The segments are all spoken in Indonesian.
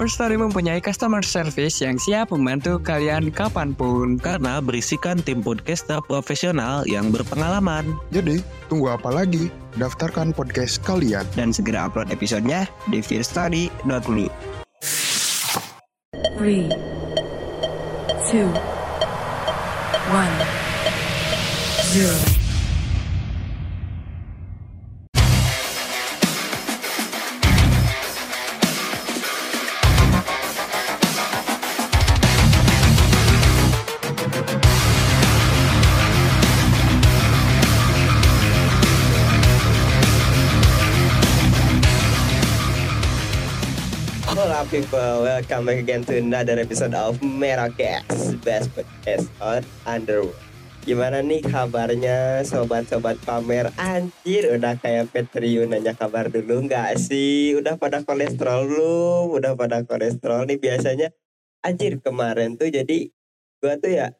First Story mempunyai customer service yang siap membantu kalian kapan pun. Karena berisikan tim podcaster profesional yang berpengalaman. Jadi, tunggu apa lagi? Daftarkan podcast kalian. Dan segera upload episodenya di fearstory.me. 3, 2, 1, 0. People, welcome back again to another episode of Merokes Best Podcast on Underworld. Gimana nih kabarnya sobat-sobat pamer? Anjir udah kayak Petriu nanya kabar dulu nggak sih? Udah pada kolesterol belum? Udah pada kolesterol nih biasanya. Anjir kemarin tuh jadi gua tuh ya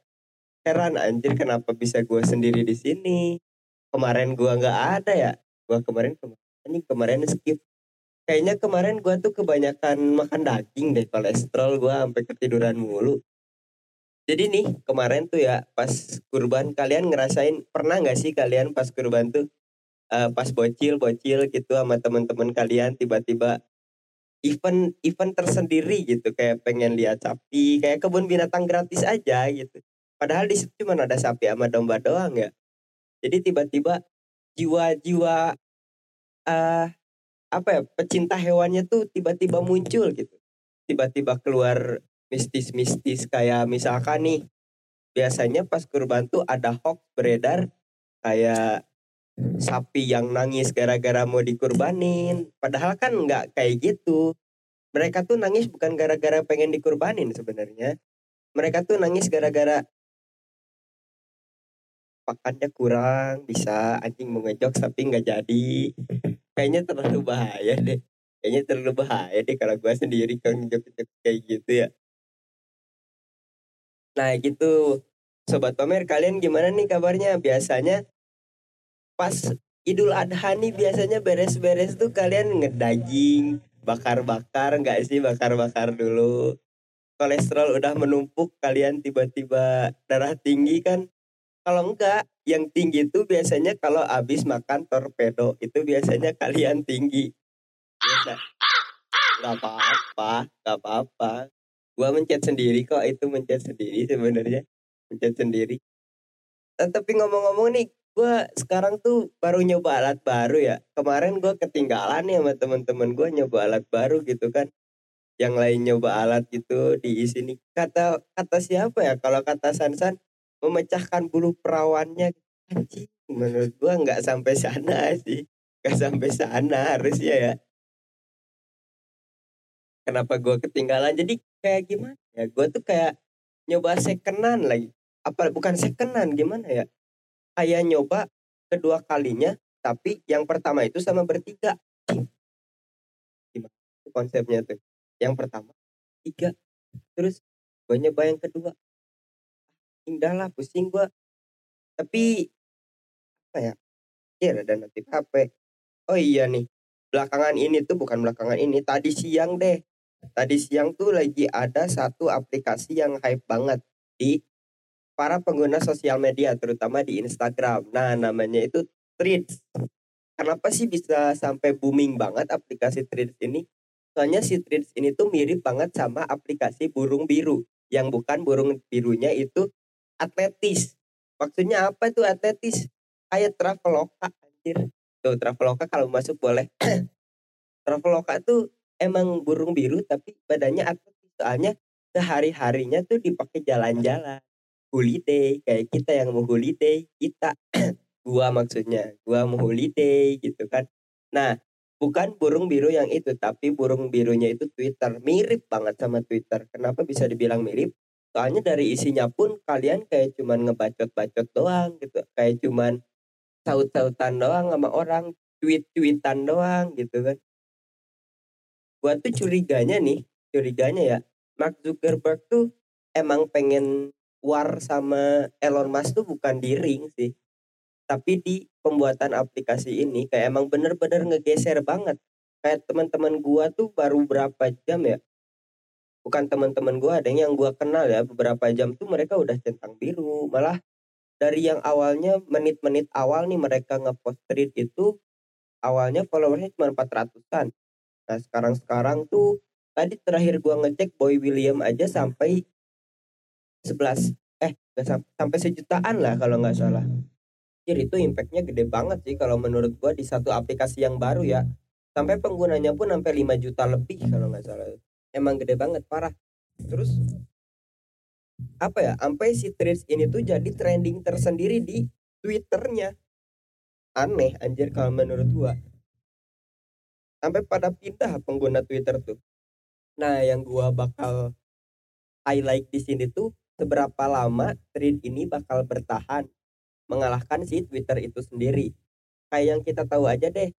heran anjir kenapa bisa gua sendiri di sini? Kemarin gua nggak ada ya. Gua kemarin kemarin, kemarin skip kayaknya kemarin gua tuh kebanyakan makan daging deh kolesterol gua sampai ketiduran mulu. Jadi nih kemarin tuh ya pas kurban kalian ngerasain pernah nggak sih kalian pas kurban tuh uh, pas bocil bocil gitu sama teman-teman kalian tiba-tiba event event tersendiri gitu kayak pengen lihat sapi kayak kebun binatang gratis aja gitu. Padahal di situ cuma ada sapi sama domba doang ya. Jadi tiba-tiba jiwa-jiwa uh, apa ya pecinta hewannya tuh tiba-tiba muncul gitu. Tiba-tiba keluar mistis-mistis kayak misalkan nih biasanya pas kurban tuh ada hoax beredar kayak sapi yang nangis gara-gara mau dikurbanin. Padahal kan nggak kayak gitu. Mereka tuh nangis bukan gara-gara pengen dikurbanin sebenarnya. Mereka tuh nangis gara-gara pakannya kurang bisa anjing mau ngejok tapi nggak jadi kayaknya terlalu bahaya deh. Kayaknya terlalu bahaya deh kalau gue sendiri kan kayak gitu ya. Nah gitu. Sobat pamer kalian gimana nih kabarnya? Biasanya pas Idul Adha nih biasanya beres-beres tuh kalian ngedaging bakar-bakar nggak sih? Bakar-bakar dulu. Kolesterol udah menumpuk kalian tiba-tiba darah tinggi kan kalau enggak, yang tinggi itu biasanya kalau habis makan torpedo itu biasanya kalian tinggi. Biasa. Gak apa-apa, gak apa-apa. Gua mencet sendiri kok itu mencet sendiri sebenarnya, mencet sendiri. Eh, tapi ngomong-ngomong nih, gua sekarang tuh baru nyoba alat baru ya. Kemarin gua ketinggalan nih sama temen-temen gua nyoba alat baru gitu kan. Yang lain nyoba alat gitu di sini kata kata siapa ya? Kalau kata Sansan memecahkan bulu perawannya. Anjing menurut gua nggak sampai sana sih. Nggak sampai sana harusnya ya. Kenapa gua ketinggalan? Jadi kayak gimana ya? Gua tuh kayak nyoba secondan lagi. Apa bukan secondan gimana ya? Kayak nyoba kedua kalinya tapi yang pertama itu sama bertiga. Gimana konsepnya tuh? Yang pertama tiga. Terus gue nyoba yang kedua indah lah pusing gua. Tapi apa ya ya ada notif HP oh iya nih belakangan ini tuh bukan belakangan ini tadi siang deh. Tadi siang tuh lagi ada satu aplikasi yang hype banget di para pengguna sosial media terutama di Instagram. Nah namanya itu Threads. Kenapa sih bisa sampai booming banget aplikasi Threads ini? Soalnya si Threads ini tuh mirip banget sama aplikasi burung biru. Yang bukan burung birunya itu atletis. Maksudnya apa tuh atletis? Kayak traveloka anjir. Tuh traveloka kalau masuk boleh. traveloka tuh emang burung biru tapi badannya atletis. Soalnya sehari-harinya tuh dipakai jalan-jalan. holiday kayak kita yang mau holiday kita gua maksudnya gua mau holiday gitu kan nah bukan burung biru yang itu tapi burung birunya itu Twitter mirip banget sama Twitter kenapa bisa dibilang mirip soalnya dari isinya pun kalian kayak cuman ngebacot-bacot doang gitu. Kayak cuman saut-sautan doang sama orang tweet-tweetan doang gitu kan. Gua tuh curiganya nih curiganya ya Mark Zuckerberg tuh emang pengen war sama Elon Musk tuh bukan di ring sih. Tapi di pembuatan aplikasi ini kayak emang bener-bener ngegeser banget. Kayak teman-teman gua tuh baru berapa jam ya bukan teman-teman gua ada yang gua kenal ya beberapa jam tuh mereka udah centang biru. Malah dari yang awalnya menit-menit awal nih mereka ngepost tweet itu awalnya followersnya cuma 400-an nah sekarang-sekarang tuh tadi terakhir gua ngecek Boy William aja sampai 11 eh sampai sejutaan lah kalau nggak salah. Anjir itu impactnya gede banget sih kalau menurut gua di satu aplikasi yang baru ya. Sampai penggunanya pun sampai 5 juta lebih kalau nggak salah emang gede banget parah. Terus apa ya sampai si threads ini tuh jadi trending tersendiri di twitternya. Aneh anjir kalau menurut gua. Sampai pada pindah pengguna twitter tuh. Nah yang gua bakal highlight di sini tuh seberapa lama thread ini bakal bertahan mengalahkan si Twitter itu sendiri. Kayak yang kita tahu aja deh,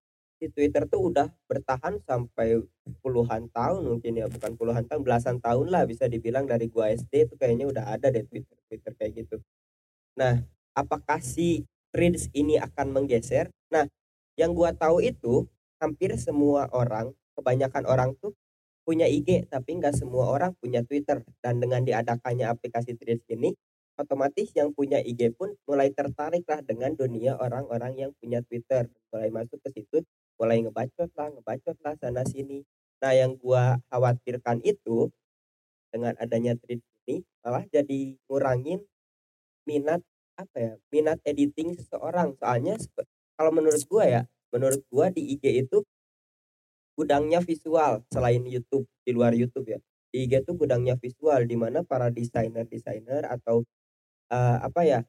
si Twitter tuh udah bertahan sampai puluhan tahun mungkin ya, bukan puluhan tahun, belasan tahun lah bisa dibilang dari gua SD itu kayaknya udah ada deh Twitter Twitter kayak gitu. Nah, apakah si Threads ini akan menggeser? Nah, yang gua tahu itu hampir semua orang, kebanyakan orang tuh punya IG tapi nggak semua orang punya Twitter dan dengan diadakannya aplikasi Threads ini otomatis yang punya IG pun mulai tertarik lah dengan dunia orang-orang yang punya Twitter mulai masuk ke situ mulai ngebacot lah ngebacot lah sana sini. Nah yang gua khawatirkan itu dengan adanya Threads ini malah jadi ngurangin minat apa ya minat editing seseorang. Soalnya kalau menurut gua ya menurut gua di IG itu gudangnya visual selain YouTube di luar YouTube ya. Di IG tuh gudangnya visual di mana para desainer-desainer atau eh, apa ya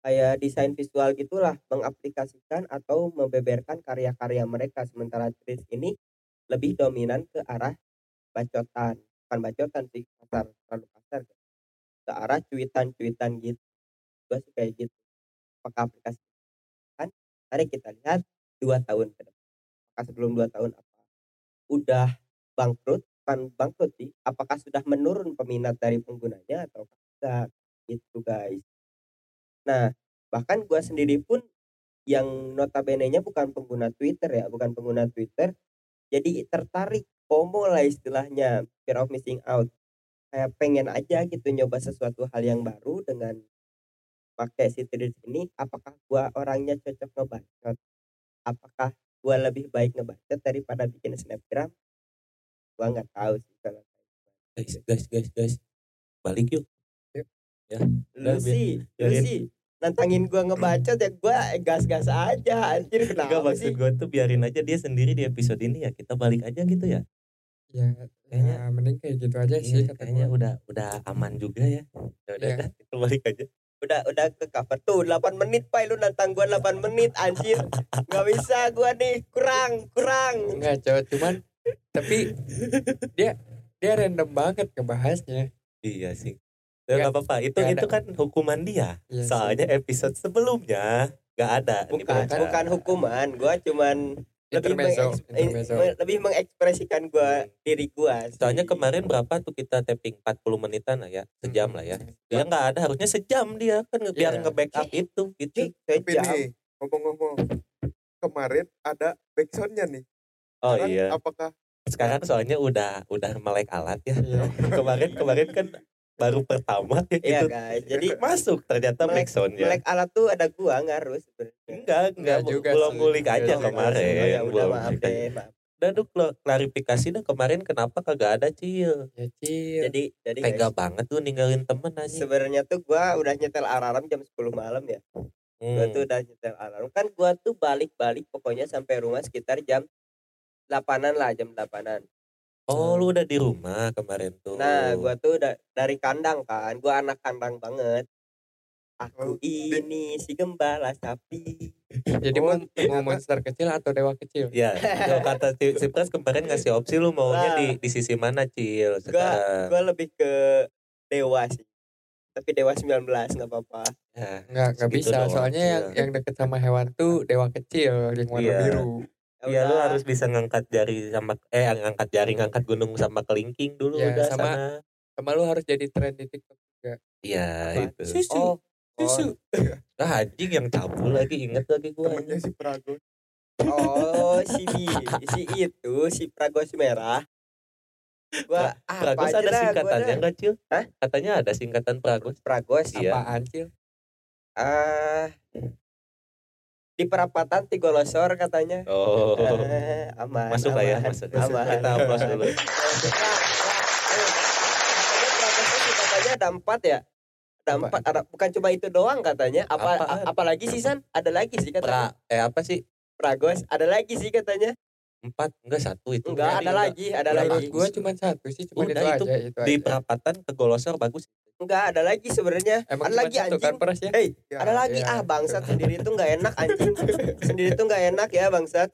kayak desain visual gitulah mengaplikasikan atau membeberkan karya-karya mereka. Sementara Threads ini lebih dominan ke arah bacotan. Bukan bacotan sih kasar terlalu kasar ke arah cuitan-cuitan gitu. Gua sih kayak gitu. Apakah aplikasi kan? Mari kita lihat dua tahun ke depan. Sebelum dua tahun apa? Udah bangkrut? Bukan bangkrut sih. Apakah sudah menurun peminat dari penggunanya atau tidak gitu guys nah bahkan gua sendiri pun yang notabene-nya bukan pengguna Twitter ya bukan pengguna Twitter jadi tertarik FOMO lah istilahnya fear of missing out kayak pengen aja gitu nyoba sesuatu hal yang baru dengan pakai si Threads ini apakah gua orangnya cocok ngebacot apakah gua lebih baik ngebacot daripada bikin snapgram gua nggak tahu sih kalau Guys, guys, guys, guys. Balik yuk. Ya. lu sih lu sih nantangin gua ngebacot ya gua gas-gas aja anjir Enggak kenapa maksud sih gue tuh biarin aja dia sendiri di episode ini ya kita balik aja gitu ya. Ya, Kayaknya- ya mending kayak gitu aja sih Iya, kata kayaknya gua. udah udah aman juga ya. Ya udah dah, kita balik aja. udah udah ke cover tuh 8 menit pak lu nantang gua 8 menit anjir nggak bisa gua nih kurang kurang Enggak, cowok cuman tapi dia dia random banget ngebahasnya. Iya sih. Nggak- Ya nggak apa-apa. Itu itu kan hukuman dia. Iya sih. Soalnya episode sebelumnya nggak ada. bukan pembicaraan. bukan hukuman gua cuman lebih mengeks- eh, lebih mengekspresikan gua diri gua sih. Soalnya kemarin berapa tuh kita tapping 40 menitan lah ya, sejam lah ya. Dia nggak ada harusnya sejam dia kan biar Iya. nge-backup itu gitu. Cik, Tapi sejam. nih, ngomong-ngomong, kemarin ada backsoundnya nih. Oh Sekarang iya. Apakah Sekarang soalnya udah udah melek alat ya. Iya. kemarin kemarin kan baru pertama ya Iya gitu. guys, jadi Masuk ternyata melek- backsoundnya. melek alat tuh ada gua nggak harus sebenarnya. Enggak, enggak, Enggak juga belum ngulik aja kemarin. Oh ya udah belum maaf deh, maaf. Udah duk lo klarifikasi dong kemarin kenapa kagak ada cil. Ya, Cil. Jadi jadi Tega guys, banget tuh ninggalin temen aja. sebenarnya tuh gua udah nyetel alarm jam 10 malam ya. Gua Hmm. tuh udah nyetel alarm. Kan gua tuh balik-balik pokoknya sampai rumah sekitar jam 8-an lah, jam 8-an. Oh, lu udah di rumah kemarin tuh. Nah, gua tuh da- dari kandang kan. Gua anak kandang banget. Aku Oh, di- ini si gembala sapi. Jadi Oh, mau, mau monster kecil atau dewa kecil? Ya, kalau kata si, si Pras kemarin ngasih opsi lu maunya Lah. di di sisi mana, Cil? Gua Sekarang. gua lebih ke dewa sih. Tapi dewa 19 nggak apa-apa. Ya, Nggak, nggak bisa. doang, Soalnya yang, yang deket sama hewan tuh dewa kecil yang warna Iya. biru. Ya Iya, lu harus bisa ngangkat jari sama eh ngangkat jari, ngangkat gunung sama kelingking dulu Ya, udah sama- sana. Sama lu harus jadi tren di TikTok juga. Iya, itu. Susu. Oh, Susu. Ah, anjing yang cabul lagi inget lagi gua. temennya si Prago Oh, si Bi, si itu, si Pragos Merah. Gua ah, Pragos ada singkatannya enggak, Cil? Hah? Katanya ada singkatan Pragos. Pragos. Iya. Apaan Cil? Ah, di perapatan Tigolosor katanya. Oh. Eh, aman. Masuk lah ya, aman, masuk. Aman. Kita aplaus dulu. Katanya ada empat ya. Ada empat, ada bukan cuma itu doang katanya. Apa, Apaan? apalagi sih San? Ada lagi sih Pra, katanya. eh apa sih? Pragos, ada lagi sih katanya. Empat enggak satu itu. Enggak, ada lagi, ada Menurut lagi. gua cuma satu sih, cuma Udah, itu, itu aja itu di aja. perapatan ke Golosor bagus. Enggak, ada lagi sebenarnya. Emang ada lagi satu kan anjing. peras ya? Hei, Ya, ada lagi iya. ah bangsat sendiri tuh nggak enak anjing. sendiri tuh nggak enak ya bangsat.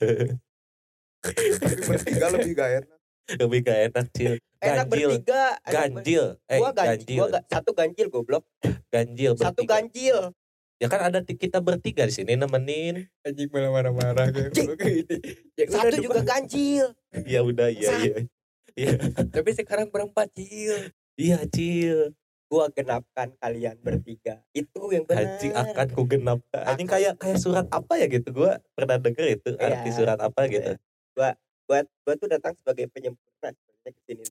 tapi bertiga lebih gak enak Lebih gak enak, Cil. Enak Ganjil. bertiga. enak ber- Ganjil. Eh, Gua ganjil. ganjil. Gua ga- satu ganjil goblok. Ganjil Satu bertiga. ganjil. Ya kan ada kita bertiga di sini nemenin. Anjing malah marah-marah kayak gitu. Ya udah Satu juga ganjil. Ya udah, iya iya. Iya. Tapi sekarang berempat Cil. Iya, Cil. Gua genapkan kalian bertiga. Itu yang benar. Anjing akan ku genap. Anjing kayak kayak surat apa ya gitu. Gua pernah denger itu Iya. arti surat apa gitu. Gua gua tuh datang sebagai penyempurna sebenarnya ke sini.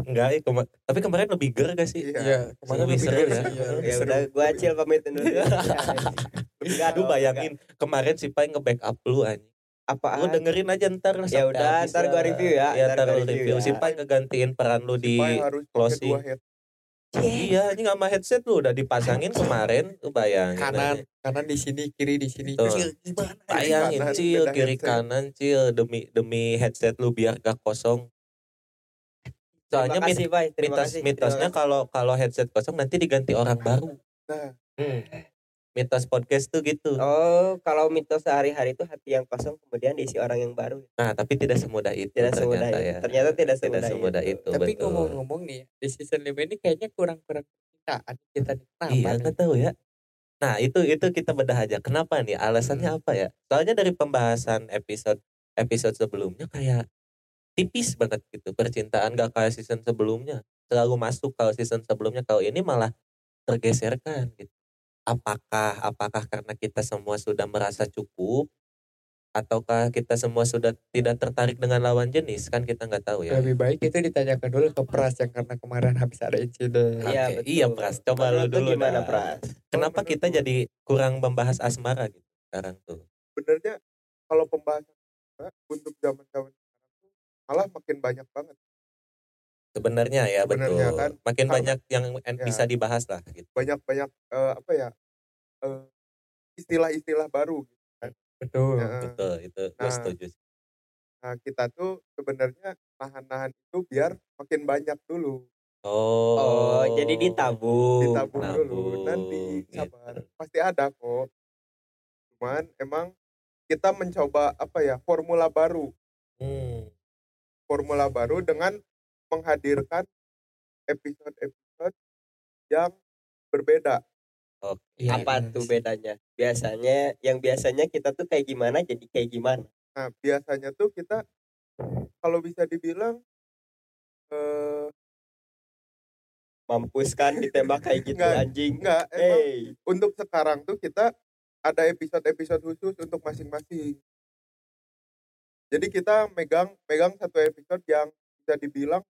Enggak, eh, kema- tapi kemarin lebih ger gak sih? Iya. Iya, kemarin Lebih seru ya. iya, Ya udah gua acil pamit dulu. Enggak Aduh bayangin kemarin si Pai nge-backup lu anjing. Apaan? Lu dengerin aja ntar Ya udah, ntar lah. gua review ya, Iya, ntar ntar gua lu review review. ya. Si Pai ngegantiin peran lu di harus pakai closing. Dua head Iya, ini sama headset lu udah dipasangin kemarin, lu bayangin. kanan aja. kanan di sini kiri di sini Tuh. Cil, gimana Bayangin kanan, cil kiri headset. kanan cil demi demi headset lu biar gak kosong. Soalnya Terima mit, kasih, Bay. Terima mitos kasih. mitosnya kalau kalau headset kosong nanti diganti orang baru. nah Hmm. Mitos podcast tuh gitu. Oh, kalau mitos sehari-hari itu hati yang kosong kemudian diisi orang yang baru. Nah, tapi tidak semudah itu Tidak semudah ternyata itu. ya. Ternyata tidak Tidak semudah, semudah itu. itu. tapi ngomong-ngomong nih di season 5 ini kayaknya kurang-kurang percintaan kita nih kenapa Iya, nggak tahu ya. Nah, itu itu kita bedah aja. Kenapa nih? Alasannya apa ya? Soalnya dari pembahasan episode episode sebelumnya kayak tipis banget gitu percintaan gak kayak season sebelumnya. Selalu masuk kalau season sebelumnya kalau ini malah tergeserkan gitu. Apakah apakah karena kita semua sudah merasa cukup ataukah kita semua sudah tidak tertarik dengan lawan jenis kan kita nggak tahu ya. lebih baik itu ditanyakan dulu ke Pras yang karena kemarin habis ada insiden Iya, betul. iya, Pras. Coba lu dulu gimana, dah. Pras? Kenapa menurut kita jadi kurang membahas asmara gitu sekarang tuh? sebenarnya kalau pembahasan untuk zaman zaman sekarang tuh malah makin banyak banget Sebenarnya ya Sebenarnya betul. kan, Makin banyak yang Ya. bisa dibahas lah gitu. banyak banyak eh, apa ya eh, istilah-istilah baru gitu kan. betul Ya, Betul, itu gue Nah. setuju. nah kita tuh sebenarnya nahan-nahan itu biar makin banyak dulu Oh. Oh, jadi ditabung. ditabung dulu nabung, nanti gitu. sabar pasti ada kok cuman emang kita mencoba apa ya formula baru Hmm. formula baru dengan menghadirkan episode-episode yang berbeda Oke. Iya, Apa iya. tuh bedanya? Biasanya yang biasanya kita tuh kayak gimana jadi kayak gimana? nah biasanya tuh kita kalau bisa dibilang eh Mampus kan ditembak kayak gitu Nggak, anjing. enggak emang Hey, untuk sekarang tuh kita ada episode-episode khusus untuk masing-masing. Jadi kita megang megang satu episode yang bisa dibilang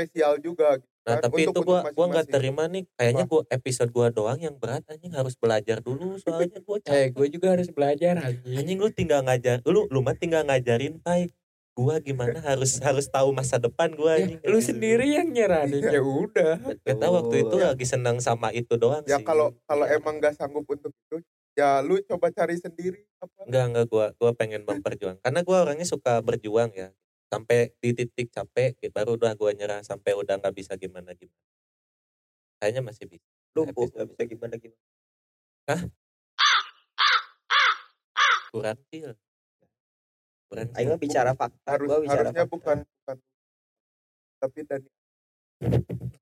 spesial juga gitu Nah, kan, tapi untuk- itu untuk gua gua nggak terima nih. Kayaknya gua episode gua doang yang berat anjing harus belajar dulu soalnya gua capek. eh gue juga harus belajar anjing Anjing lu tinggal ngajar lu lu mah tinggal ngajarin pai. Gua gimana harus harus tahu masa depan gua Ya, anjing. lu sendiri yang nyaranin ya udah Kita waktu itu Betul. lagi senang sama itu doang Ya sih. kalau kalau Iya. emang nggak sanggup untuk itu, ya lu coba cari sendiri apa? Enggak enggak gua gua pengen memperjuang karena gua orangnya suka berjuang ya. Sampai di titik capek gitu, baru udah gue nyerah sampai udah nggak bisa gimana gimana. Kayaknya masih bisa. Lumpuh nggak bisa. gimana gimana. Kurang feel kurang Aing mah bicara fakta harus gua bicara harusnya fakta. bukan bukan. Tapi dari.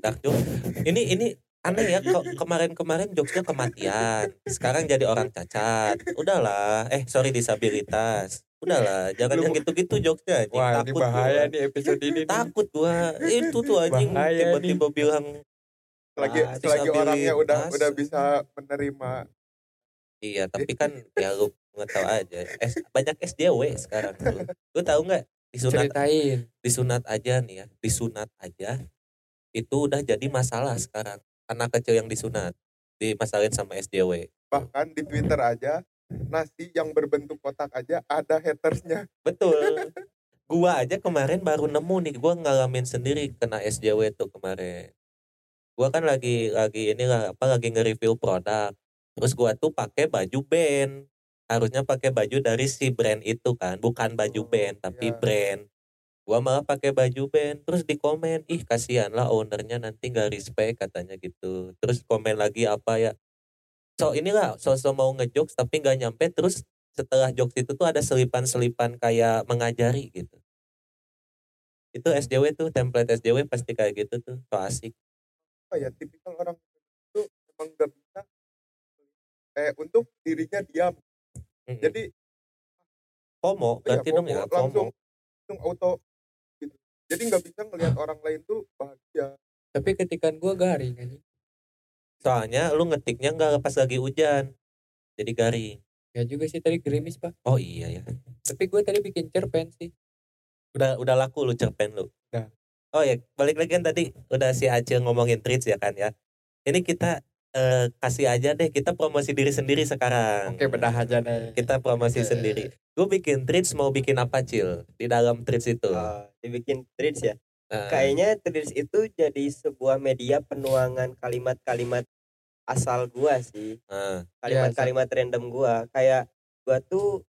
Dark joke. Ini ini aneh ya ke- kemarin-kemarin jokesnya kematian. Sekarang jadi orang cacat. Udahlah. Eh sorry disabilitas. Udahlah, jangan Lu- yang gitu-gitu jokesnya. anjing. Wah, ini Takut bahaya gua. nih episode ini. nih. Takut gua. Itu tuh anjing Bahaya tiba-tiba bilang selagi Ah, selagi orangnya udah udah bisa menerima iya, tapi kan ya lu nggak tahu aja. S, banyak SJW sekarang tuh. Lu tahu nggak disunat Ceritain. disunat aja nih ya, disunat aja itu udah jadi masalah sekarang. Anak kecil yang disunat dimasalahin sama SJW. bahkan di Twitter aja nasi yang berbentuk kotak aja ada hatersnya Betul. gua aja kemarin baru nemu nih, gua ngalamin sendiri kena SJW tuh kemarin. Gua kan lagi lagi ini apa lagi nge-review produk. Terus gua tuh pakai baju band. Harusnya pakai baju dari si brand itu kan, bukan baju Oh, band tapi iya. brand. Gua malah pakai baju band, terus di komen, ih kasihan lah ownernya nanti nggak respect katanya gitu. Terus komen lagi apa ya? So inilah sosok mau ngejokes tapi nggak nyampe terus setelah jokes itu tuh ada selipan-selipan kayak mengajari gitu. Itu SJW tuh template SJW pasti kayak gitu tuh, so asik. apa ya tipikal orang itu emang nggak bisa eh untuk dirinya diam Mm-mm. jadi FOMO, ya, ganti dong ya langsung FOMO. langsung auto jadi nggak bisa ngelihat orang lain tuh bahagia Tapi ketikan gua garing aja. Soalnya lu ngetiknya nggak pas lagi hujan, jadi garing. Ya juga sih tadi gerimis pak. Oh iya ya. Tapi gue tadi bikin cerpen sih. Udah udah laku lu cerpen lu. Udah. Oh ya, balik lagi kan tadi udah si Acil ngomongin treats ya kan ya. Ini kita eh, kasih aja deh kita promosi diri sendiri sekarang. Oke bedah aja deh. Kita promosi sendiri. Gue bikin treats mau bikin apa Cil? Di dalam treats itu. Ah, dibikin threads ya Eh, kayaknya threads itu jadi sebuah media penuangan kalimat-kalimat asal gua sih kalimat-kalimat random gua kayak gua tuh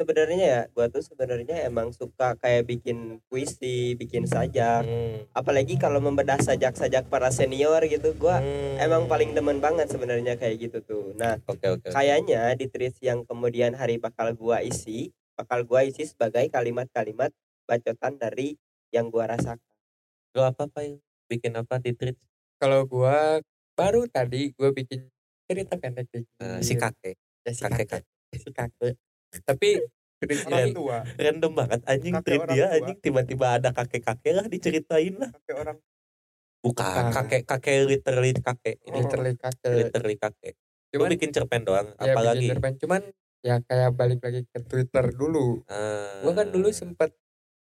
sebenarnya ya gua tuh sebenarnya emang suka kayak bikin puisi bikin sajak hmm, apalagi kalau membedah sajak-sajak para senior gitu gua hmm. emang paling demen banget sebenarnya kayak gitu tuh nah Oke oke. kayaknya di tweets yang kemudian hari bakal gua isi bakal gua isi sebagai kalimat-kalimat bacotan dari yang gua rasakan Lu apa apa yuk? Bikin apa di treats? Kalau gua baru tadi gue bikin cerita pendek dikit. Eh, si kakek. Ya, si kakek kakek. Si kakek. Tapi treat orang tua Random banget anjing Kakek treat orang dia tua. anjing tiba-tiba ada kakek-kakek lah diceritain lah. kayak orang Bukan Bukan. kakek kakek literally kakek ini literally kakek. literally kakek. Lu Cuman bikin cerpen doang ya apalagi? bikin cerpen. Cuman ya kayak balik lagi ke Twitter dulu. Ah. Gua kan dulu sempet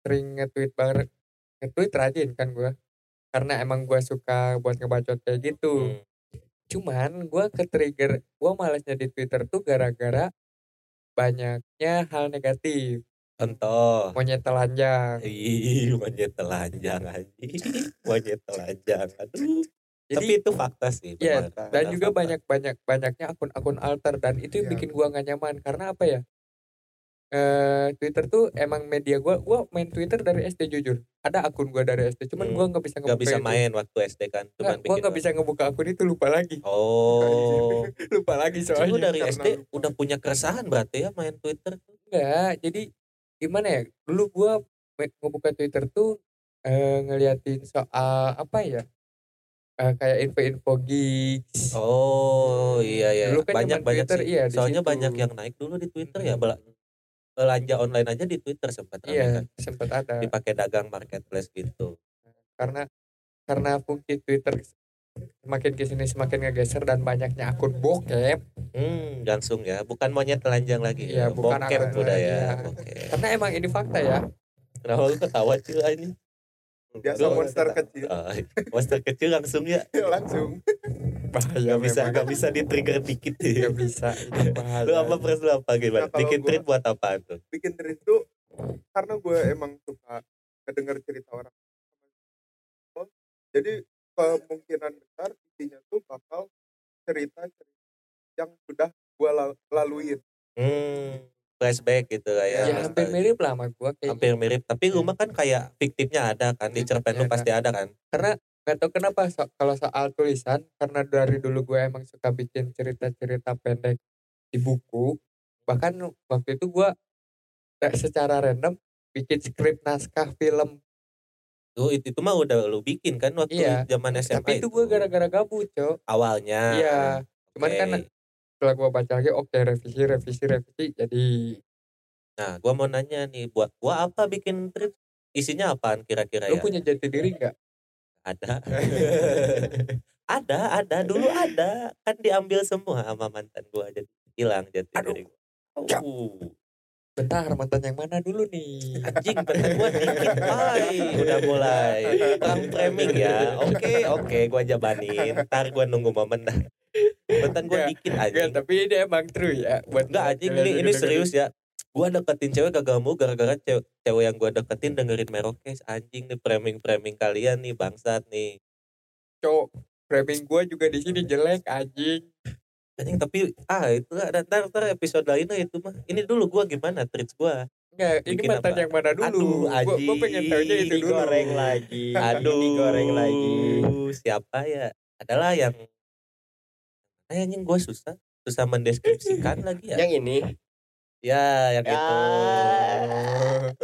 sering nge-tweet banget. Nge-tweet rajin kan gua. Karena emang gua suka buat ngebacot kayak gitu. Hmm. Cuman gua ke trigger, gua malasnya di Twitter tuh gara-gara banyaknya hal negatif. Contoh. Monyet telanjang. Ih, monyet telanjang anjing. Monyet telanjang. Aduh. Tapi Jadi itu fakta sih. Iya, dan juga fakta. banyak banyak banyaknya akun-akun alter dan itu yang Iya. bikin gua nggak nyaman karena apa ya? Eh Twitter tuh emang media gua gua main Twitter dari SD jujur. Ada akun gua dari SD, cuman Hmm. gua nggak bisa Gak ngebuka bisa itu. main waktu SD kan. Nggak, Cuman bikin nggak bisa ngebuka akun itu lupa lagi. Oh. lupa lagi soalnya. dari karena SD lupa. udah punya keresahan berarti ya main Twitter. Enggak, jadi gimana ya? Dulu gua me- ngebuka Twitter tuh eh ngeliatin soal apa ya? Eh, kayak info-info gigs. Oh iya iya. Dulu kan banyak banyak Twitter, sih. iya, Soalnya situ. banyak yang naik dulu di Twitter ya. Bela- belanja online aja di Twitter sempat Iya, kan. sempat ada. Dipakai dagang marketplace gitu. karena karena fungsi Twitter semakin ke sini semakin ngegeser dan banyaknya akun bokep Hmm, langsung ya. Bukan monyet telanjang lagi. Iya, ya. bukan Bokep akun udah ya. iya. Bokep. karena emang ini fakta ya Kenapa lu ketawa cuy ini? biasa Gua- monster kecil Ah, monster kecil langsung ya. langsung bahaya Gak bisa memang. gak bisa di trigger dikit ya. Nggak bisa bahaya. Lu apa pers lu apa gimana? Nah, Bikin gua- tweet buat apa tuh? bikin tweet tuh karena gue emang suka kedenger cerita orang jadi kemungkinan besar isinya tuh bakal cerita cerita yang sudah gue laluin Hmm. flashback gitu lah ya. ya hampir mirip lah sama gue kayak Hampir mirip. Tapi rumah kan kayak fiktifnya ada kan di cerpen lu Iya, pasti ada kan. karena nggak tahu kenapa so- kalau soal tulisan karena dari dulu gue emang suka bikin cerita-cerita pendek di buku bahkan waktu itu gue secara random bikin skrip naskah film Tuh itu, itu mah udah lu bikin kan waktu Iya. zaman SMA tapi itu gue gara-gara gabut cok awalnya. iya cuman Oke. kan setelah gue baca lagi oke revisi revisi revisi jadi Nah, gua mau nanya nih buat gua apa bikin trip? Isinya apaan kira-kira lu ya? punya jati diri nggak Ada. ada, ada, dulu ada. Kan diambil semua sama mantan gua jadi hilang jati Aduh. diri gua. Uh, bentar mantan yang mana dulu nih anjing mantan gua dikit, Pai. Udah mulai perang framing ya. Oke, oke, gua jabanin. Ntar gua nunggu momen dah. Gua Nggak, dikit anjing. tapi ini emang true ya buat Enggak anjing ini, ini serius ya. Gua deketin cewek kagak mau gara-gara cewek, cewek yang gua deketin dengerin Merokes anjing nih framing-framing kalian nih bangsat nih. cowok framing gue juga di sini jelek anjing Anjing tapi ah itu ada ntar, ntar episode lainnya itu mah. Ini dulu gua gimana treats gua. Enggak, ini mantan apa? yang mana dulu? Aduh, Gua, gua pengen tahunya itu dulu. digoreng lagi Aduh, digoreng lagi Siapa ya? Adalah yang Eh, anjing gua susah susah mendeskripsikan lagi ya. yang ini Ya, yang ya itu.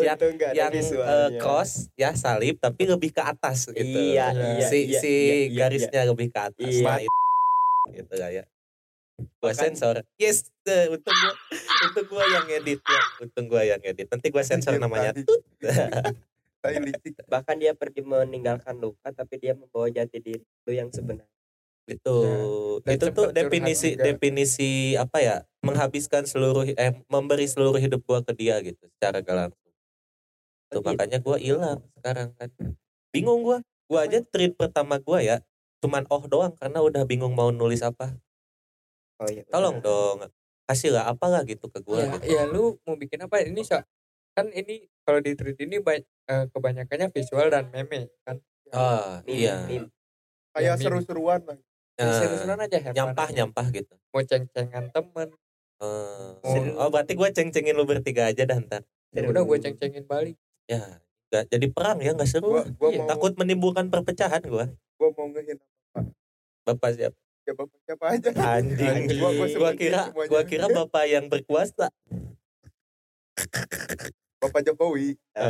Yang- untung nggak ada yang eh, visualnya. cross ya salib tapi lebih ke atas gitu. iya iya si iya, si iya, iya, garisnya lebih ke atas Iya. Nah, itu, gitu lah ya. Gua Bahkan- sensor. Yes eh, untung gua untung gua yang edit ya. Untung gua yang edit nanti gua sensor namanya. bahkan dia pergi meninggalkan luka tapi dia membawa jati diri itu yang sebenarnya. Itu dan itu tuh definisi juga. definisi apa ya menghabiskan seluruh eh memberi seluruh hidup gua ke dia gitu secara gak langsung tuh Gitu. makanya gua hilang sekarang kan bingung gua gua aja treat pertama gua ya cuman oh doang karena udah bingung mau nulis apa oh iya tolong dong kasih lah apalah gitu ke gue Ya, gitu. ya lu mau bikin apa? Ini so, kan ini kalau di tweet ini ba- eh, kebanyakannya visual dan meme kan. ah Meme, iya meme. Kayak seru-seruan lah. Nah, Seru-seruan aja nyampah aja. nyampah gitu Mau ceng-cengan temen. Seru. oh berarti gue ceng-cengin lu bertiga aja dah ntar Ya udah gue ceng-cengin balik. ya nggak jadi perang ya nggak seru Gua, gua Iya, mau takut menimbulkan perpecahan gue gua mau ngehin bapak siap ya bapak siapa aja. anjing Anjing, gua- gua kira semuanya. gua kira bapak yang berkuasa Bapak Jokowi. Eh,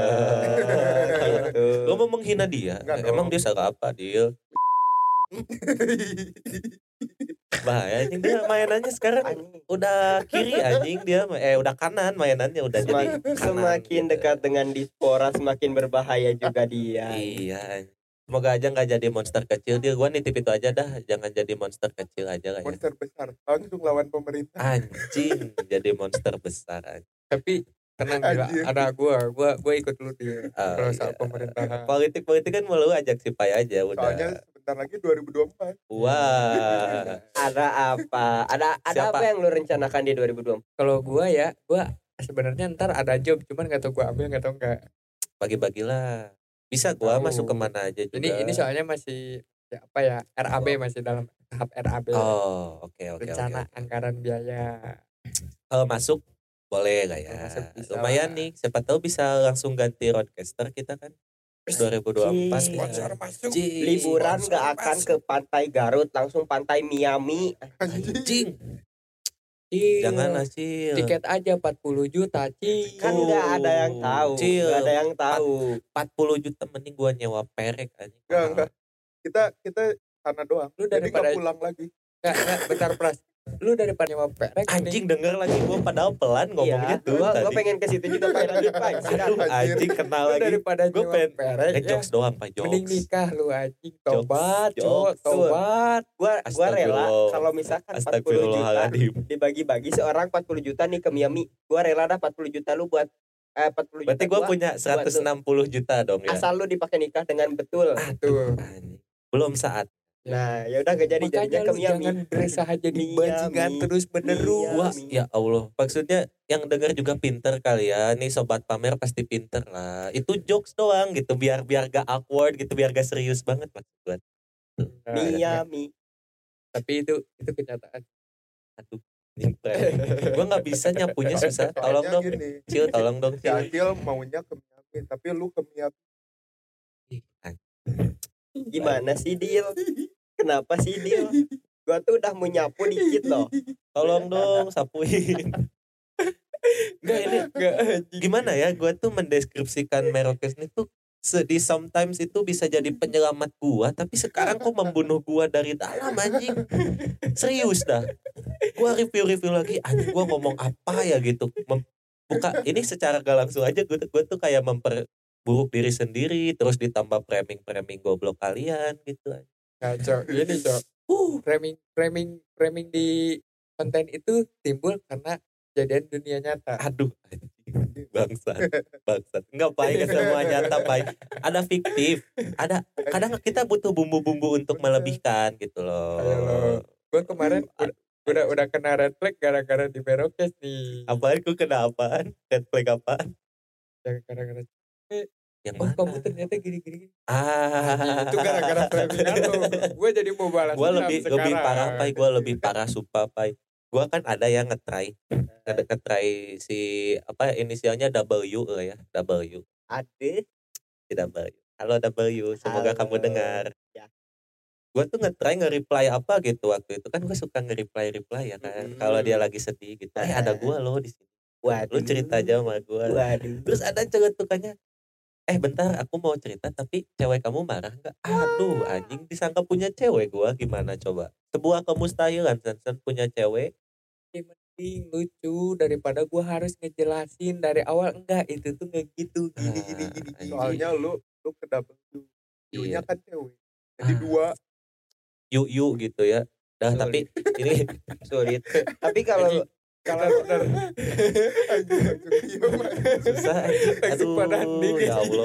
gitu. lo mau menghina dia Enggak emang dong. dia salah apa dia bahaya anjing dia mainannya sekarang Anjing. udah kiri anjing dia eh udah kanan mainannya udah jadi Semak- kanan semakin gitu. dekat dengan dispora semakin berbahaya juga dia Iya. Semoga aja nggak jadi monster kecil dia. Gua nitip itu aja dah. Jangan jadi monster kecil aja lah ya. Monster besar. Langsung lawan pemerintah. Anjing jadi monster besar. anjing. Tapi tenang gila, Anjir. ada gue, gue gue ikut lu dia. Oh, iya. pemerintahan. Politik politik kan mau lu ajak si Pai aja udah. Soalnya sebentar lagi 2024. Wah. ada apa ada ada Siapa? apa yang lu rencanakan di 2024 Kalau gue ya, gue sebenarnya ntar ada job, cuman gak tau gue ambil gak tau enggak. Bagi-bagilah. Bisa gua Tahu. masuk ke mana aja juga. Ini ini soalnya masih ya apa ya RAB masih dalam tahap RAB Oh, oke oke oke. rencana oke. anggaran biaya Kalau masuk boleh lah ya. Masuk bisa Lumayan lah. nih. Siapa tahu bisa langsung ganti roadcaster kita kan. 2024 Sponsor masuk liburan nggak akan ke pantai Garut langsung pantai Miami Anjing. Cil. Jangan Acil. tiket aja 40 juta Cil kan nggak ada yang tahu Cil. nggak ada yang tahu 40 juta mending gua nyewa perek anjing. Enggak, enggak. Kita kita sana doang. Lu Jadi daripada- nggak pulang lagi. Enggak, enggak, bentar pras lu daripada nyewa perek Anjing denger lagi gua padahal pelan ngomongnya Iya, tuh gua, gua pengen ke situ juga pengen lanjut pak Aduh anjing? kenal lagi. daripada Gua pengen- perek ya, jokes doang pak mending jokes. nikah lu anjing. Tobat Jokes, cowok tobat gua gua rela kalau misalkan 40 juta dibagi-bagi seorang 40 juta nih ke Miami. Gua rela dah 40 juta lu buat eh 40 Berarti gua punya 160 juta dong ya. asal lu dipakai nikah dengan betul. Tuh Anjing. Belum saat. Nah ya udah gak jadi makanya jadinya ke jangan berusaha jadi bajingan terus menerus Miami. Wah, ya Allah. Maksudnya yang denger juga pinter kali ya. Nih sobat pamer pasti pinter lah. Itu jokes doang gitu biar biar gak awkward gitu, biar gak serius banget maksud gua. Nah, Miami tapi itu itu kenyataan Aduh. gue nggak bisa nyapunya susah tolong dong cil tolong dong cil maunya ke Miami, tapi lu ke Miami. Gimana sih Dil? Kenapa sih Dil? Gua tuh udah mau nyapu dikit loh. tolong dong sapuin Enggak ini anjing. gimana ya gue tuh mendeskripsikan Merokes ini tuh sedih sometimes itu bisa jadi penyelamat gua tapi sekarang kok membunuh gua dari dalam anjing serius dah gua review-review lagi anjing gua ngomong apa ya gitu Mem- buka ini secara gak langsung aja gue gua tuh kayak memperburuk diri sendiri terus ditambah framing-framing goblok kalian gitu Kacau. Ini cok. uh Framing framing framing di konten itu timbul karena kejadian dunia nyata. aduh anjing bangsat bangsat enggak baik semua nyata baik ada fiktif ada kadang kita butuh bumbu-bumbu untuk melebihkan gitu loh. Gue kemarin udah, udah udah kena red flag gara-gara di Merokes nih. apaan gue kena apaan red flag apaan Yang gara-gara yang oh mana kamu ternyata gini-gini. ah itu gara-gara framingan lo. Gue jadi mau balas. gue lebih sekarang. lebih parah pai gue lebih parah sumpah pai gue kan ada yang ngetry ada ngetry si apa inisialnya W eh, ya W Ade si W halo W semoga Halo. kamu dengar Ya. gue tuh ngetry nge-reply apa gitu waktu itu kan gue suka nge-reply reply ya kan Hmm. kalau dia lagi sedih gitu eh ada gue loh di sini Waduh. lu cerita aja sama gue Waduh. terus ada celetukannya eh bentar aku mau cerita tapi cewek kamu marah nggak aduh anjing disangka punya cewek gua gimana coba sebuah kemustahilan Sansan punya cewek Ya, mending lucu daripada gue harus ngejelasin dari awal enggak itu tuh nggak gitu gini gini Ah, gini gini. Soalnya lu lu ke double U. U-nya Iya. kan cewek. Jadi Ah. dua. yuk yuk gitu ya dah Sorry. tapi ini Sulit. Tapi kalau Bener. Anjing langsung diem. susah aduh ya Allah.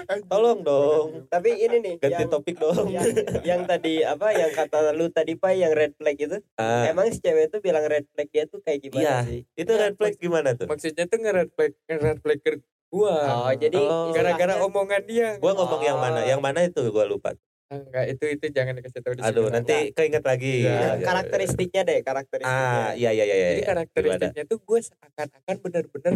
Tolong dong. Tapi ini nih ganti yang, topik dong. yang yang tadi apa yang kata lu tadi Pak yang red flag itu Ah, emang si cewek itu bilang red flag dia tuh kayak gimana Iya. sih? itu red flag gimana tuh? Maksudnya tuh nge-red flag nge-red flag ke gue Oh, jadi Oh. gara-gara istilahnya- omongan dia. Gua ngomong yang mana? Yang mana itu gua lupa enggak itu itu jangan dikasih tahu di sini aduh nanti keinget lagi Iya, Ya, ya, ya. karakteristiknya deh karakteristiknya. ah iya iya iya jadi iya. karakteristiknya tuh gue seakan-akan bener-bener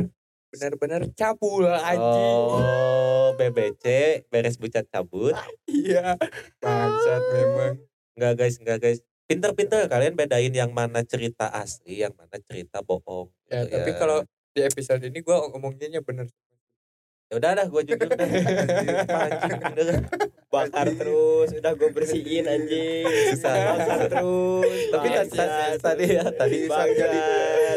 bener-bener cabul anjing Oh, BBC beres bucat cabut. iya bangsat memang Enggak guys, enggak guys. Pinter-pinter kalian bedain yang mana cerita asli, yang mana cerita bohong. ya gitu tapi kalau di episode ini gue ngomonginnya bener ya udah dah gue jujur deh. Anjing, bener. Bakar terus udah gue bersihin anjing Susah. bakar terus Tapi tadi, tadi ya, tadi Isan jadi